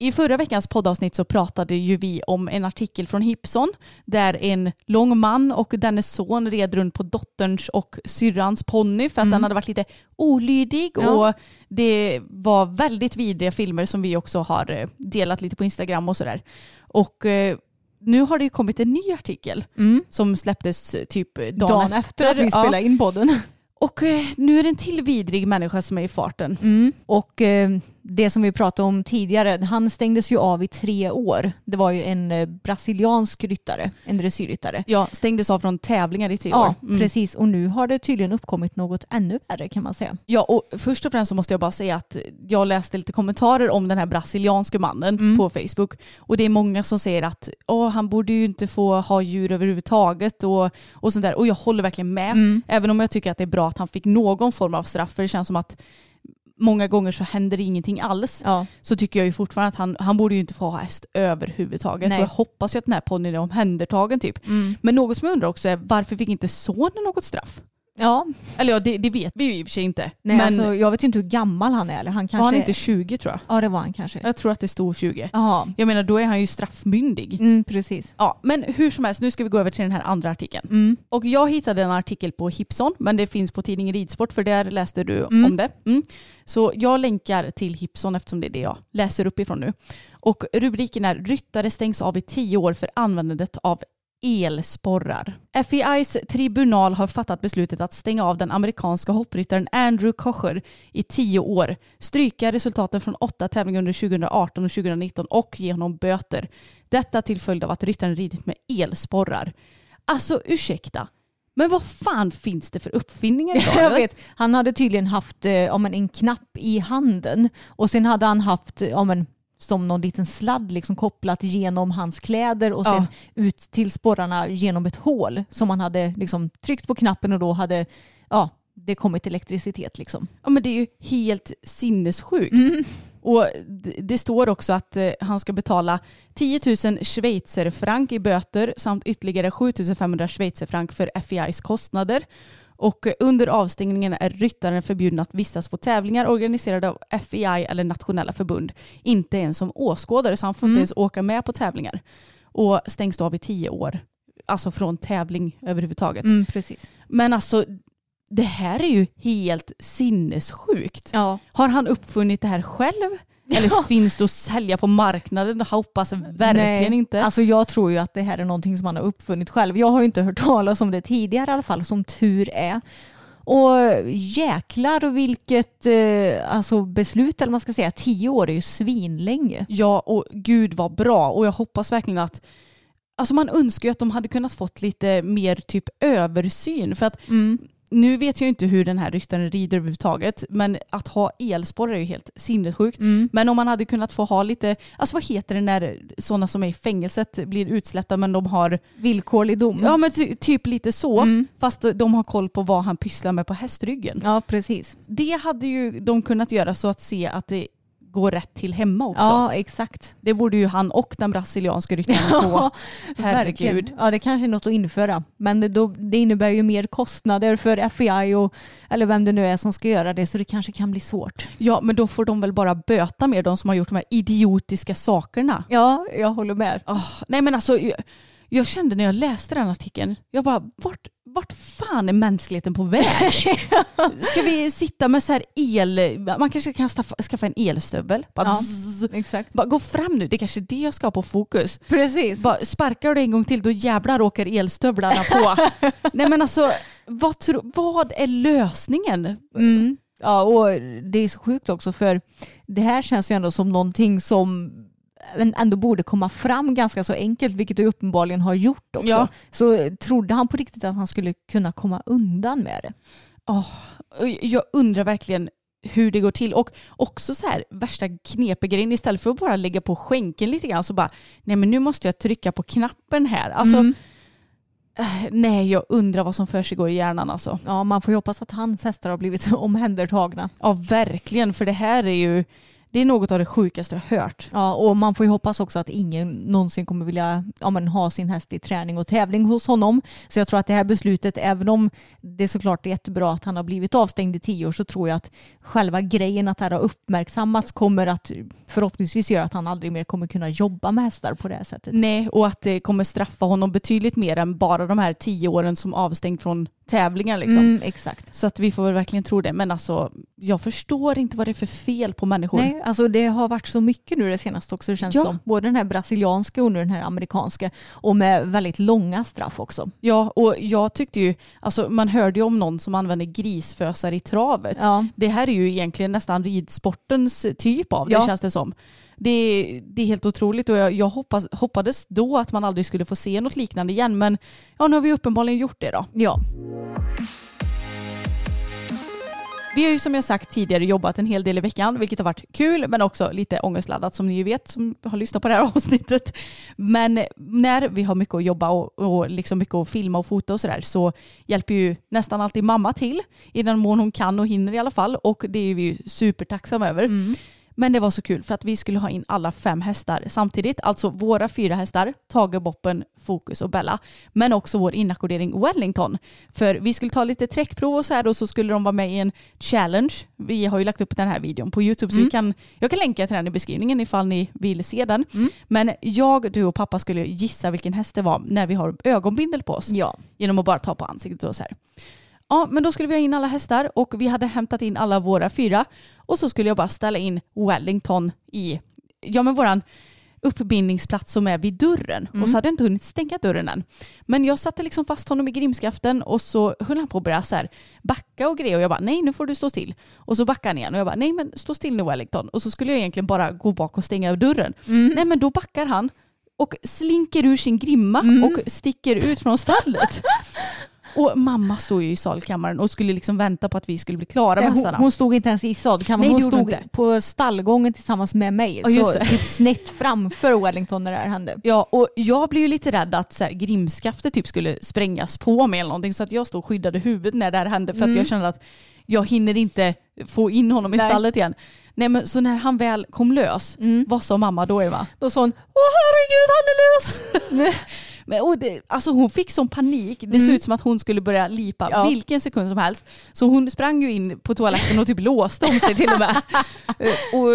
I förra veckans poddavsnitt så pratade ju vi om en artikel från Hipson där en lång man och dennes son red runt på dotterns och syrrans ponny för att den hade varit lite olydig Ja. och det var väldigt vidriga filmer som vi också har eh, delat lite på Instagram och sådär. Och eh, nu har det ju kommit en ny artikel Mm. som släpptes eh, typ dagen, Dagen efter att vi Ja. spelade in podden. Och nu är det en till vidrig människa som är i farten. Mm. Och det som vi pratade om tidigare, han stängdes ju av i tre år. Det var ju en eh, brasiliansk ryttare, en dressyrryttare. Ja, stängdes av från tävlingar i tre Ja, år. Mm. precis. Och nu har det tydligen uppkommit något ännu värre kan man säga. Ja, och först och främst så måste jag bara säga att jag läste lite kommentarer om den här brasilianske mannen på Facebook. Och det är många som säger att Åh, han borde ju inte få ha djur överhuvudtaget och, och sånt där. Och jag håller verkligen med. Även om jag tycker att det är bra att han fick någon form av straff. För det känns som att många gånger så händer ingenting alls. Ja. Så tycker jag ju fortfarande att han, han borde ju inte få ha häst överhuvudtaget. Nej. Och jag hoppas ju att den här ponnyn är omhändertagen typ. Men något som jag undrar också är varför fick inte sonen något straff? Ja, Eller ja, det, det vet vi ju i och för sig inte. nej, men alltså, jag vet inte hur gammal han är. Eller han kanske var han inte 20 tror jag? Ja, det var han kanske. Jag tror att det stod 20. Jaha. Jag menar då är han ju straffmyndig. Mm, precis. Ja, men hur som helst, nu ska vi gå över till den här andra artikeln. Mm. Och jag hittade en artikel på Hipson, men det finns på tidningen Ridsport för där läste du Mm. om det. Mm. Så jag länkar till Hipson eftersom det är det jag läser uppifrån nu. Och rubriken är “Ryttare stängs av i tio år för användandet av elsporrar. FEIs tribunal har fattat beslutet att stänga av den amerikanska hoppryttaren Andrew Kocher i tio år, stryka resultaten från åtta tävlingar under 2018 och 2019 och ge honom böter. Detta till följd av att ryttaren ridit med elsporrar. Alltså ursäkta, men vad fan finns det för uppfinningar idag? Jag vet, han hade tydligen haft eh, ja, men en knapp i handen och sen hade han haft ja, men, som någon liten sladd liksom kopplat genom hans kläder och sen Ja. ut till sporrarna genom ett hål som han hade liksom tryckt på knappen och då hade ja, det kommit elektricitet. Liksom. Ja men det är ju helt sinnessjukt. Och det, står också att eh, han ska betala 10 000 schweizerfranc i böter samt ytterligare 7 500 schweizerfranc för FEIs kostnader. Och under avstängningen är ryttaren förbjuden att vistas på tävlingar organiserade av FEI eller nationella förbund. Inte ens som åskådare så han får inte ens åka med på tävlingar. Och stängs då av i tio år. Alltså från tävling överhuvudtaget. Mm, precis. Men alltså det här är ju helt sinnessjukt. Ja. Har han uppfunnit det här själv? Eller finns det att sälja på marknaden? Jag hoppas verkligen Nej, inte. Alltså jag tror ju att det här är någonting som han har uppfunnit själv. Jag har ju inte hört talas om det tidigare i alla fall, som tur är. Och jäklar vilket eh, alltså beslut, eller man ska säga, tio år är ju svinlänge. Ja, och gud vad bra. Och jag hoppas verkligen att Alltså man önskar ju att de hade kunnat fått lite mer typ översyn. För att nu vet jag inte hur den här ryttaren rider överhuvudtaget. Men att ha elspår är ju helt sinnessjukt. Men om man hade kunnat få ha lite, alltså vad heter det när sådana som är i fängelset blir utsläppta men de har Villkorlig dom. Ja men ty, typ lite så. Mm. Fast de har koll på vad han pysslar med på hästryggen. Ja, precis. Det hade ju de kunnat göra så att se att det går rätt till hemma också. Ja, exakt. Det borde ju han och den brasilianska ryttaren få. Herregud. Ja, det kanske är något att införa. Men det, då, det innebär ju mer kostnader för FBI och, eller vem det nu är som ska göra det, så det kanske kan bli svårt. Ja men då får de väl bara böta med de som har gjort de här idiotiska sakerna. Ja, jag håller med. Åh, nej men alltså jag, jag kände när jag läste den artikeln, jag bara vart, vart fan är mänskligheten på väg? Ska vi sitta med så här el, man kanske kan skaffa, skaffa en elstövel. Bara Ja. zzz, Exakt. bara gå fram nu, det är kanske är det jag ska ha på fokus. Precis. Bara sparkar du en gång till då jävlar åker elstövlarna på. nej men alltså vad, tro, vad är lösningen? Mm. Ja, och det är så sjukt också för det här känns ju ändå som någonting som ändå borde komma fram ganska så enkelt, vilket det uppenbarligen har gjort också. Ja. Så trodde han på riktigt att han skulle kunna komma undan med det? Och jag undrar verkligen hur det går till. Och också så här värsta knepegrejen istället för att bara lägga på skänken lite grann så bara nej men nu måste jag trycka på knappen här. Alltså Mm. eh, nej jag undrar vad som för sig går i hjärnan alltså. Ja, man får ju hoppas att hans hästar har blivit omhändertagna. Ja verkligen för det här är ju det är något av det sjukaste jag hört. Ja, och man får ju hoppas också att ingen någonsin kommer vilja ja, men, ha sin häst i träning och tävling hos honom. Så jag tror att det här beslutet, även om det såklart är jättebra att han har blivit avstängd i tio år, så tror jag att själva grejen att det här har uppmärksammats kommer att förhoppningsvis göra att han aldrig mer kommer kunna jobba med hästar på det här sättet. Nej och att det kommer straffa honom betydligt mer än bara de här tio åren som avstängd från tävlingar liksom. Mm, exakt. Så att vi får väl verkligen tro det. Men alltså jag förstår inte vad det är för fel på människor. Nej, alltså det har varit så mycket nu det senaste också det känns Ja. som. Både den här brasilianska och nu den här amerikanska. Och med väldigt långa straff också. Ja, och jag tyckte ju, alltså man hörde ju om någon som använder grisfösar i travet. Ja. Det här är ju egentligen nästan ridsportens typ av det Ja. känns det som. Det är, det är helt otroligt och jag, jag hoppas, hoppades då att man aldrig skulle få se något liknande igen men ja, nu har vi uppenbarligen gjort det då. Ja. Vi har ju som jag sagt tidigare jobbat en hel del i veckan vilket har varit kul men också lite ångestladdat som ni ju vet som har lyssnat på det här avsnittet. Men när vi har mycket att jobba och, och liksom mycket att filma och fota och sådär så hjälper ju nästan alltid mamma till i den mån hon kan och hinner i alla fall och det är vi ju supertacksamma över. Men det var så kul för att vi skulle ha in alla fem hästar samtidigt. Alltså våra fyra hästar, Tage, Boppen, Fokus och Bella. Men också vår inackordering Wellington. För vi skulle ta lite träckprov och så här och så skulle de vara med i en challenge. Vi har ju lagt upp den här videon på YouTube så vi kan, jag kan länka till den i beskrivningen ifall ni vill se den. Men jag, du och pappa skulle gissa vilken häst det var när vi har ögonbindel på oss. Ja. Genom att bara ta på ansiktet och så här. Ja, men då skulle vi ha in alla hästar och vi hade hämtat in alla våra fyra och så skulle jag bara ställa in Wellington i, ja men våran, uppbindningsplats som är vid dörren. Och Mm. så hade jag inte hunnit stänga dörren än. Men jag satte liksom fast honom i grimskaften och så höll han på att börja så här backa och grejer. Och jag bara nej nu får du stå still. Och så backade han igen och jag bara nej men stå still nu Wellington. Och så skulle jag egentligen bara gå bak och stänga dörren. Mm. Nej men då backar han och slinker ur sin grimma Mm. och sticker ut från stallet. Och mamma stod ju i salkammaren och skulle liksom vänta på att vi skulle bli klara med hon, hästarna. hon stod inte ens i sadkammaren, hon stod inte. på stallgången tillsammans med mig. Ja, just så det. typ snett framför Wellington när det här hände. Ja, och jag blev ju lite rädd att så här, grimskaftet typ skulle sprängas på mig eller någonting så att jag stod och skyddade huvudet när det här hände för att jag kände att jag hinner inte få in honom i Nej. stallet igen. Nej men så när han väl kom lös, Mm. vad sa mamma då Eva? Då sa hon Åh herregud han är lös! Men, och det, alltså hon fick sån panik, det såg ut som att hon skulle börja lipa Mm. Ja. vilken sekund som helst. Så hon sprang ju in på toaletten och typ låste om sig till och med. Eh, och,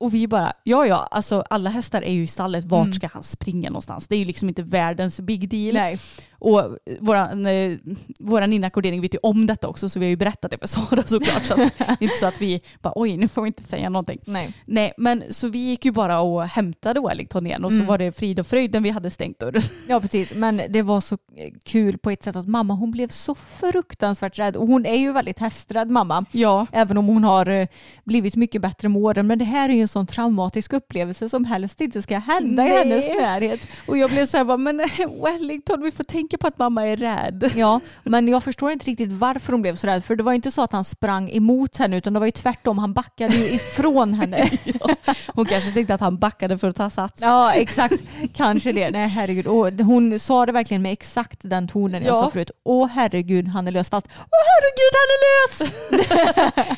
och vi bara, ja ja, alltså alla hästar är ju i stallet, vart Mm. ska han springa någonstans? Det är ju liksom inte världens big deal. Nej. Och våran, eh, våran inackordering vet ju om detta också så vi har ju berättat det för Sara såklart. Så att inte så att vi bara oj nu får vi inte säga någonting. Nej. Nej men så vi gick ju bara och hämtade Wellington igen och Mm. så var det frid och fröjd när vi hade stängt dörren. Ja precis, men det var så kul på ett sätt att mamma hon blev så fruktansvärt rädd och hon är ju väldigt hästrädd mamma. Ja. Även om hon har eh, blivit mycket bättre med åren. Men det här är ju en sån traumatisk upplevelse som helst inte ska hända Nej. i hennes närhet. Och jag blev så här bara, men eh, Wellington vi får tänka på att mamma är rädd. Ja, men jag förstår inte riktigt varför hon blev så rädd. För det var inte så att han sprang emot henne utan det var ju tvärtom. Han backade ju ifrån henne. Hon kanske tänkte att han backade för att ta sats. Ja, exakt. Kanske det. Nej, herregud. Och hon sa det verkligen med exakt den tonen jag Ja. sa förut. Åh herregud, han är lös. Fast, åh herregud, han är lös!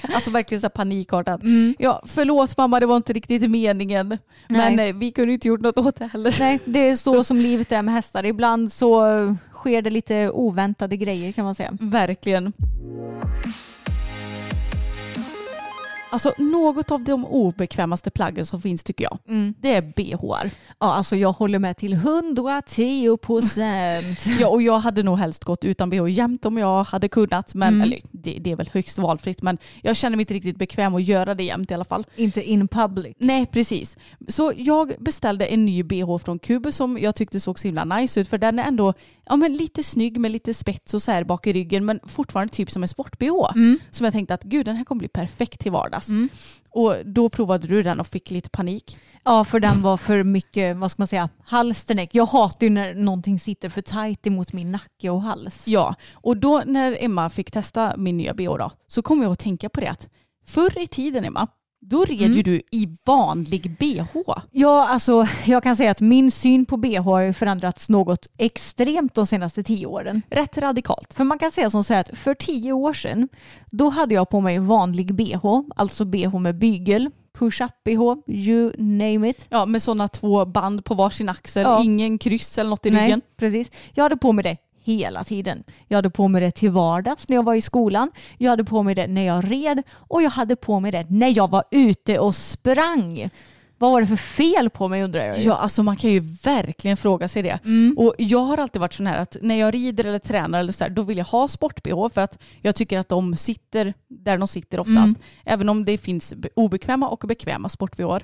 Alltså verkligen så panikartat. Ja, förlåt mamma, det var inte riktigt meningen. Men Nej. eh, vi kunde inte gjort något åt det heller. Nej, det är så som livet är med hästar. Ibland så sker det lite oväntade grejer kan man säga. Verkligen. Alltså något av de obekvämaste plaggen som finns tycker jag, det är bhar. Ja, alltså jag håller med till 110 procent. Ja, och jag hade nog helst gått utan bh jämt om jag hade kunnat. Men, Mm. eller, det, det är väl högst valfritt men jag känner mig inte riktigt bekväm att göra det jämt i alla fall. Inte in public. Nej precis. Så jag beställde en ny bh från Cube som jag tyckte såg så himla nice ut för den är ändå ja, men lite snygg med lite spets och så här bak i ryggen men fortfarande typ som en sport-bh. Som jag tänkte att gud den här kommer bli perfekt till vardags. Och då provade du den och fick lite panik. Ja, för den var för mycket, vad ska man säga, halsterneck. Jag hatar ju när någonting sitter för tajt emot min nacke och hals. Ja, och då när Emma fick testa min nya bh då, så kom jag att tänka på det att förr i tiden Emma, då red ju du i vanlig bh. Ja, alltså jag kan säga att min syn på bh har ju förändrats något extremt de senaste tio åren. Rätt radikalt. För man kan säga som så här att för tio år sedan då hade jag på mig vanlig bh, alltså bh med bygel, push-up bh, you name it. Ja, med sådana två band på varsin axel, Ja. ingen kryss eller något i ryggen. precis. Jag hade på mig det hela tiden. Jag hade på mig det till vardags när jag var i skolan. Jag hade på mig det när jag red och jag hade på mig det när jag var ute och sprang. Vad var det för fel på mig undrar jag ju. Ja, alltså man kan ju verkligen fråga sig det. Och jag har alltid varit sån här att när jag rider eller tränar eller så här, då vill jag ha sport-bh för att jag tycker att de sitter där de sitter oftast. Även om det finns be- obekväma och bekväma sport-bh.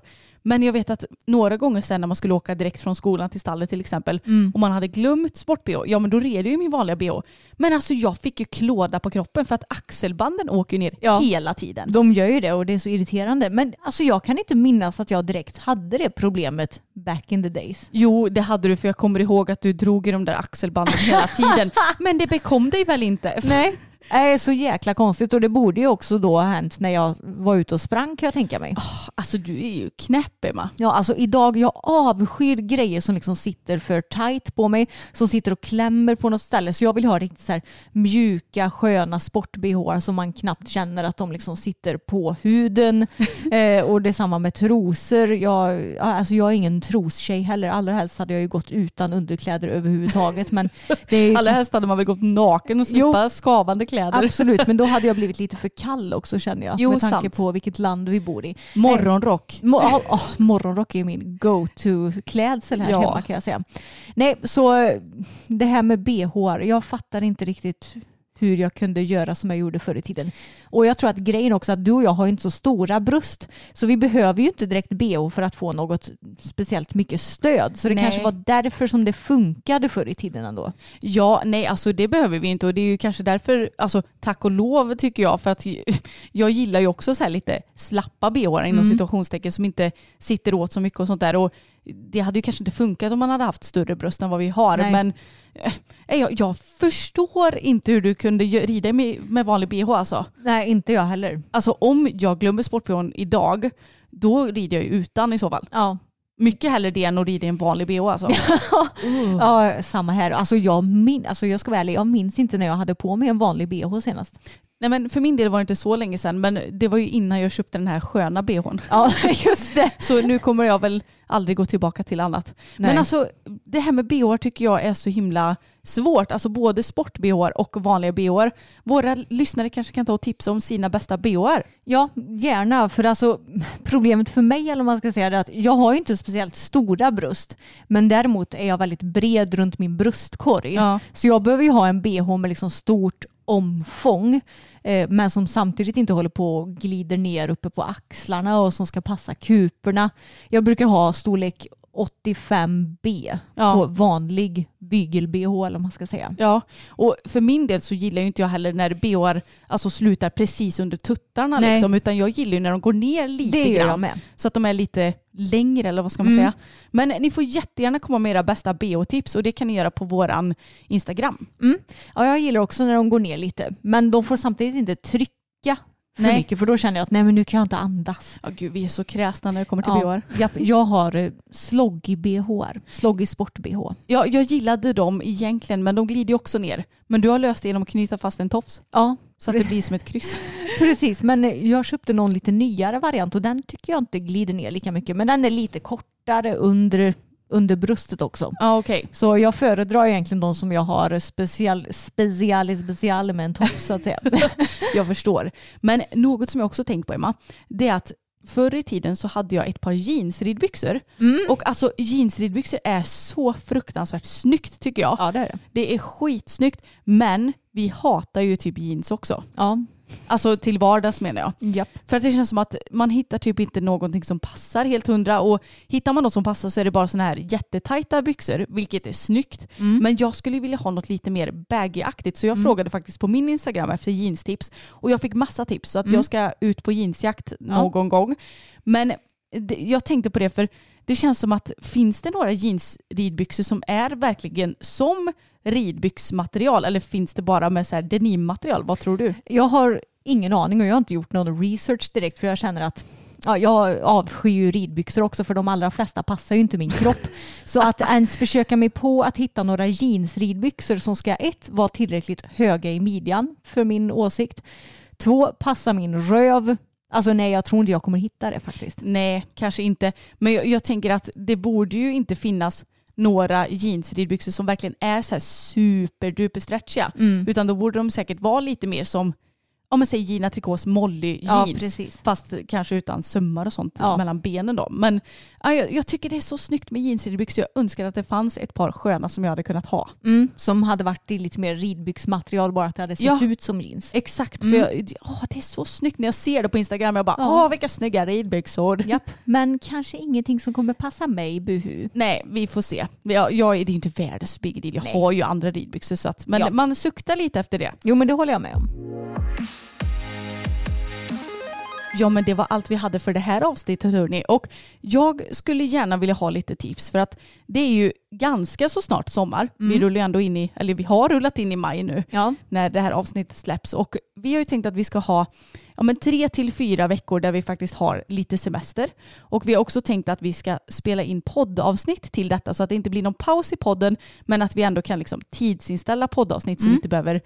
Men jag vet att några gånger sen när man skulle åka direkt från skolan till stallet till exempel och man hade glömt sport-bh, ja men då red jag ju min vanliga bh. Men alltså jag fick ju klåda på kroppen för att axelbanden åker ner Ja. hela tiden. De gör ju det och det är så irriterande. Men alltså jag kan inte minnas att jag direkt hade det problemet back in the days. Jo, det hade du för jag kommer ihåg att du drog i de där axelbanden hela tiden. Men det bekom dig väl inte? Nej. Det är så jäkla konstigt och det borde ju också då ha hänt när jag var ute och sprang kan jag tänka mig. Alltså du är ju knäpp Emma. Ja, alltså idag, jag avskyr grejer som liksom sitter för tight på mig, som sitter och klämmer på något ställe. Så jag vill ha riktigt så här mjuka, sköna sport-bh som man knappt känner att de liksom sitter på huden. eh, och det är samma med trosor. Jag, ja, alltså jag är ingen trostjej heller. Allra helst hade jag ju gått utan underkläder överhuvudtaget. Men det är ju Allra helst hade man väl gått naken och slippa skavande kläder. Absolut, men då hade jag blivit lite för kall också känner jag. Jo, med tanke sant. på vilket land vi bor i. Morgonrock. Mo- oh, oh, morgonrock är min go-to-klädsel här Ja. hemma kan jag säga. Nej, så eh, det här med bh, jag fattar inte riktigt hur jag kunde göra som jag gjorde förr i tiden. Och jag tror att grejen också att du och jag har inte så stora bröst. Så vi behöver ju inte direkt BH för att få något speciellt mycket stöd. Så det Nej. kanske var därför som det funkade förr i tiden ändå. Ja, nej alltså det behöver vi inte och det är ju kanske därför, alltså tack och lov tycker jag, för att jag gillar ju också så här lite slappa bh inom Mm. situationstecken som inte sitter åt så mycket och sånt där. Och det hade ju kanske inte funkat om man hade haft större bröst än vad vi har. Nej. Men eh, jag, jag förstår inte hur du kunde rida med, med vanlig bh alltså. Nej, inte jag heller. Alltså om jag glömmer sport idag, då rider jag ju utan i så fall. Ja. Mycket hellre det än att rida i en vanlig bh alltså. Ja, samma här. Alltså jag, min, alltså jag ska vara ärlig, jag minns inte när jag hade på mig en vanlig bh senast. Nej men för min del var det inte så länge sedan men det var ju innan jag köpte den här sköna bhn. Ja, just det. Så nu kommer jag väl aldrig gå tillbaka till annat. Nej. Men alltså det här med bh tycker jag är så himla svårt. Alltså både sport och vanliga bh. Våra lyssnare kanske kan ta och tipsa om sina bästa bh. Ja, gärna. För alltså, problemet för mig, eller vad man ska säga, är att jag har ju inte speciellt stora bröst. Men däremot är jag väldigt bred runt min bröstkorg. Ja. Så jag behöver ju ha en bh med liksom stort omfång. Eh, men som samtidigt inte håller på och glider ner uppe på axlarna och som ska passa kuporna. Jag brukar ha storlek 85B Ja. på vanlig bygel-bh eller man ska säga. Ja, och för min del så gillar ju inte jag heller när bh alltså slutar precis under tuttarna liksom, utan jag gillar ju när de går ner lite Det grann. jag med. Så att de är lite längre eller vad ska man Mm. säga. Men ni får jättegärna komma med era bästa bh-tips och det kan ni göra på våran Instagram. Ja, jag gillar också när de går ner lite. Men de får samtidigt inte trycka för Nej. mycket för då känner jag att nej men nu kan jag inte andas. Ja gud vi är så kräsna när det kommer till Ja, bh. japp, jag har eh, sloggig bh, sloggig sport-bh. Ja, jag gillade dem egentligen men de glider också ner. Men du har löst det genom att knyta fast en tofs Ja, så att det blir som ett kryss. precis. Men eh, jag köpte någon lite nyare variant och den tycker jag inte glider ner lika mycket. Men den är lite kortare under, under bröstet också. Ja okej. Så jag föredrar egentligen de som jag har special, special, special med en topp så att säga. Jag förstår. Men något som jag också tänkt på Emma, det är att förr i tiden så hade jag ett par jeansridbyxor. Mm. Och alltså jeansridbyxor är så fruktansvärt snyggt tycker jag. Ja det är det. Det är skitsnyggt men vi hatar ju typ jeans också. Ja, Alltså till vardags menar jag. japp. För att det känns som att man hittar typ inte någonting som passar helt hundra och hittar man något som passar så är det bara såna här jättetajta byxor vilket är snyggt. Mm. Men jag skulle vilja ha något lite mer baggy-aktigt så jag frågade faktiskt på min Instagram efter jeanstips och jag fick massa tips så att Mm. jag ska ut på jeansjakt någon gång. Men det, jag tänkte på det för det känns som att finns det några jeansridbyxor som är verkligen som ridbyxmaterial eller finns det bara med så här denimmaterial? Vad tror du? Jag har ingen aning och jag har inte gjort någon research direkt för jag känner att Ja, jag avskyr ju ridbyxor också för de allra flesta passar ju inte min kropp. Så att ens försöka mig på att hitta några jeansridbyxor som ska ett, vara tillräckligt höga i midjan för min åsikt. Två, passa min röv. Alltså nej, jag tror inte jag kommer hitta det faktiskt. Nej, kanske inte. Men jag, jag tänker att det borde ju inte finnas några jeansridbyxor som verkligen är så här superduper stretchiga. Mm. Utan då borde de säkert vara lite mer som, om man säger Gina Tricots Molly Ja, jeans. precis. Fast kanske utan sömmar och sånt Ja. mellan benen då. Men ja, jag, tycker det är så snyggt med jeansridbyxor. Jag önskar att det fanns ett par sköna som jag hade kunnat ha. Mm, som hade varit i lite mer ridbyxmaterial bara att det hade sett Ja. ut som jeans. Exakt, Mm. för jag, åh, det är så snyggt när jag ser det på Instagram. Jag bara, Ja. åh vilka snygga ridbyxor. Japp, men kanske ingenting som kommer passa mig, buhu. Nej, vi får se. Jag, jag, är- det är inte världens big deal. Jag Nej. har ju andra ridbyxor. Så att, men Ja. man suktar lite efter det. Jo men det håller jag med om. Ja men det var allt vi hade för det här avsnittet hörni. Och jag skulle gärna vilja ha lite tips för att det är ju ganska så snart sommar. Vi rullar ändå in i, eller vi har rullat in i maj nu Ja. när det här avsnittet släpps. Och vi har ju tänkt att vi ska ha ja, men tre till fyra veckor där vi faktiskt har lite semester. Och vi har också tänkt att vi ska spela in poddavsnitt till detta så att det inte blir någon paus i podden men att vi ändå kan liksom tidsinställa poddavsnitt så vi inte behöver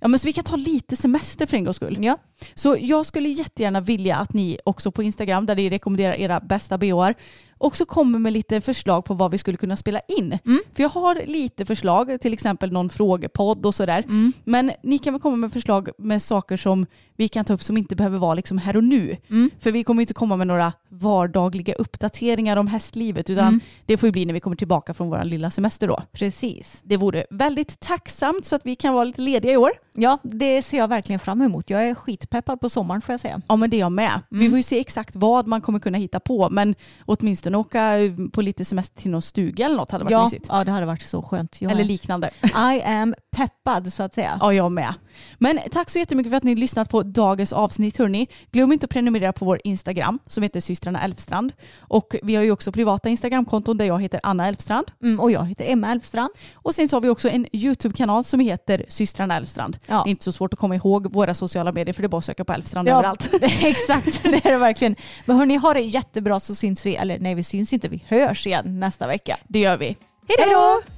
Ja men så vi kan ta lite semester för en gångs skull. Ja. Så jag skulle jättegärna vilja att ni också på Instagram där ni rekommenderar era bästa BHR också kommer med lite förslag på vad vi skulle kunna spela in. Mm. För jag har lite förslag, till exempel någon frågepodd och sådär. Mm. Men ni kan väl komma med förslag med saker som vi kan ta upp som inte behöver vara liksom här och nu. Mm. För vi kommer inte komma med några vardagliga uppdateringar om hästlivet utan Mm. det får ju bli när vi kommer tillbaka från vår lilla semester då. Precis. Det vore väldigt tacksamt så att vi kan vara lite lediga i år. Ja, det ser jag verkligen fram emot. Jag är skitpeppad på sommaren får jag säga. Ja men det är jag med. Vi Mm. får ju se exakt vad man kommer kunna hitta på men åtminstone åka på lite semester till någon stuga eller något hade varit Ja, mysigt. ja, det hade varit så skönt. Jag Eller liknande. I am peppad så att säga. Ja, jag med. Men tack så jättemycket för att ni har lyssnat på dagens avsnitt hörni. Glöm inte att prenumerera på vår Instagram som heter systrarna Elfstrand. Och vi har ju också privata Instagramkonton där jag heter Anna Elfstrand. Mm, och jag heter Emma Elfstrand. Och sen så har vi också en YouTube-kanal som heter systrarna Elfstrand. Ja. Det är inte så svårt att komma ihåg våra sociala medier för det är bara att söka på Elfstrand överallt. exakt, det är det verkligen. Men hörni, ha det jättebra så syns vi, eller nej vi syns inte, vi hörs igen nästa vecka. Det gör vi. Hej då!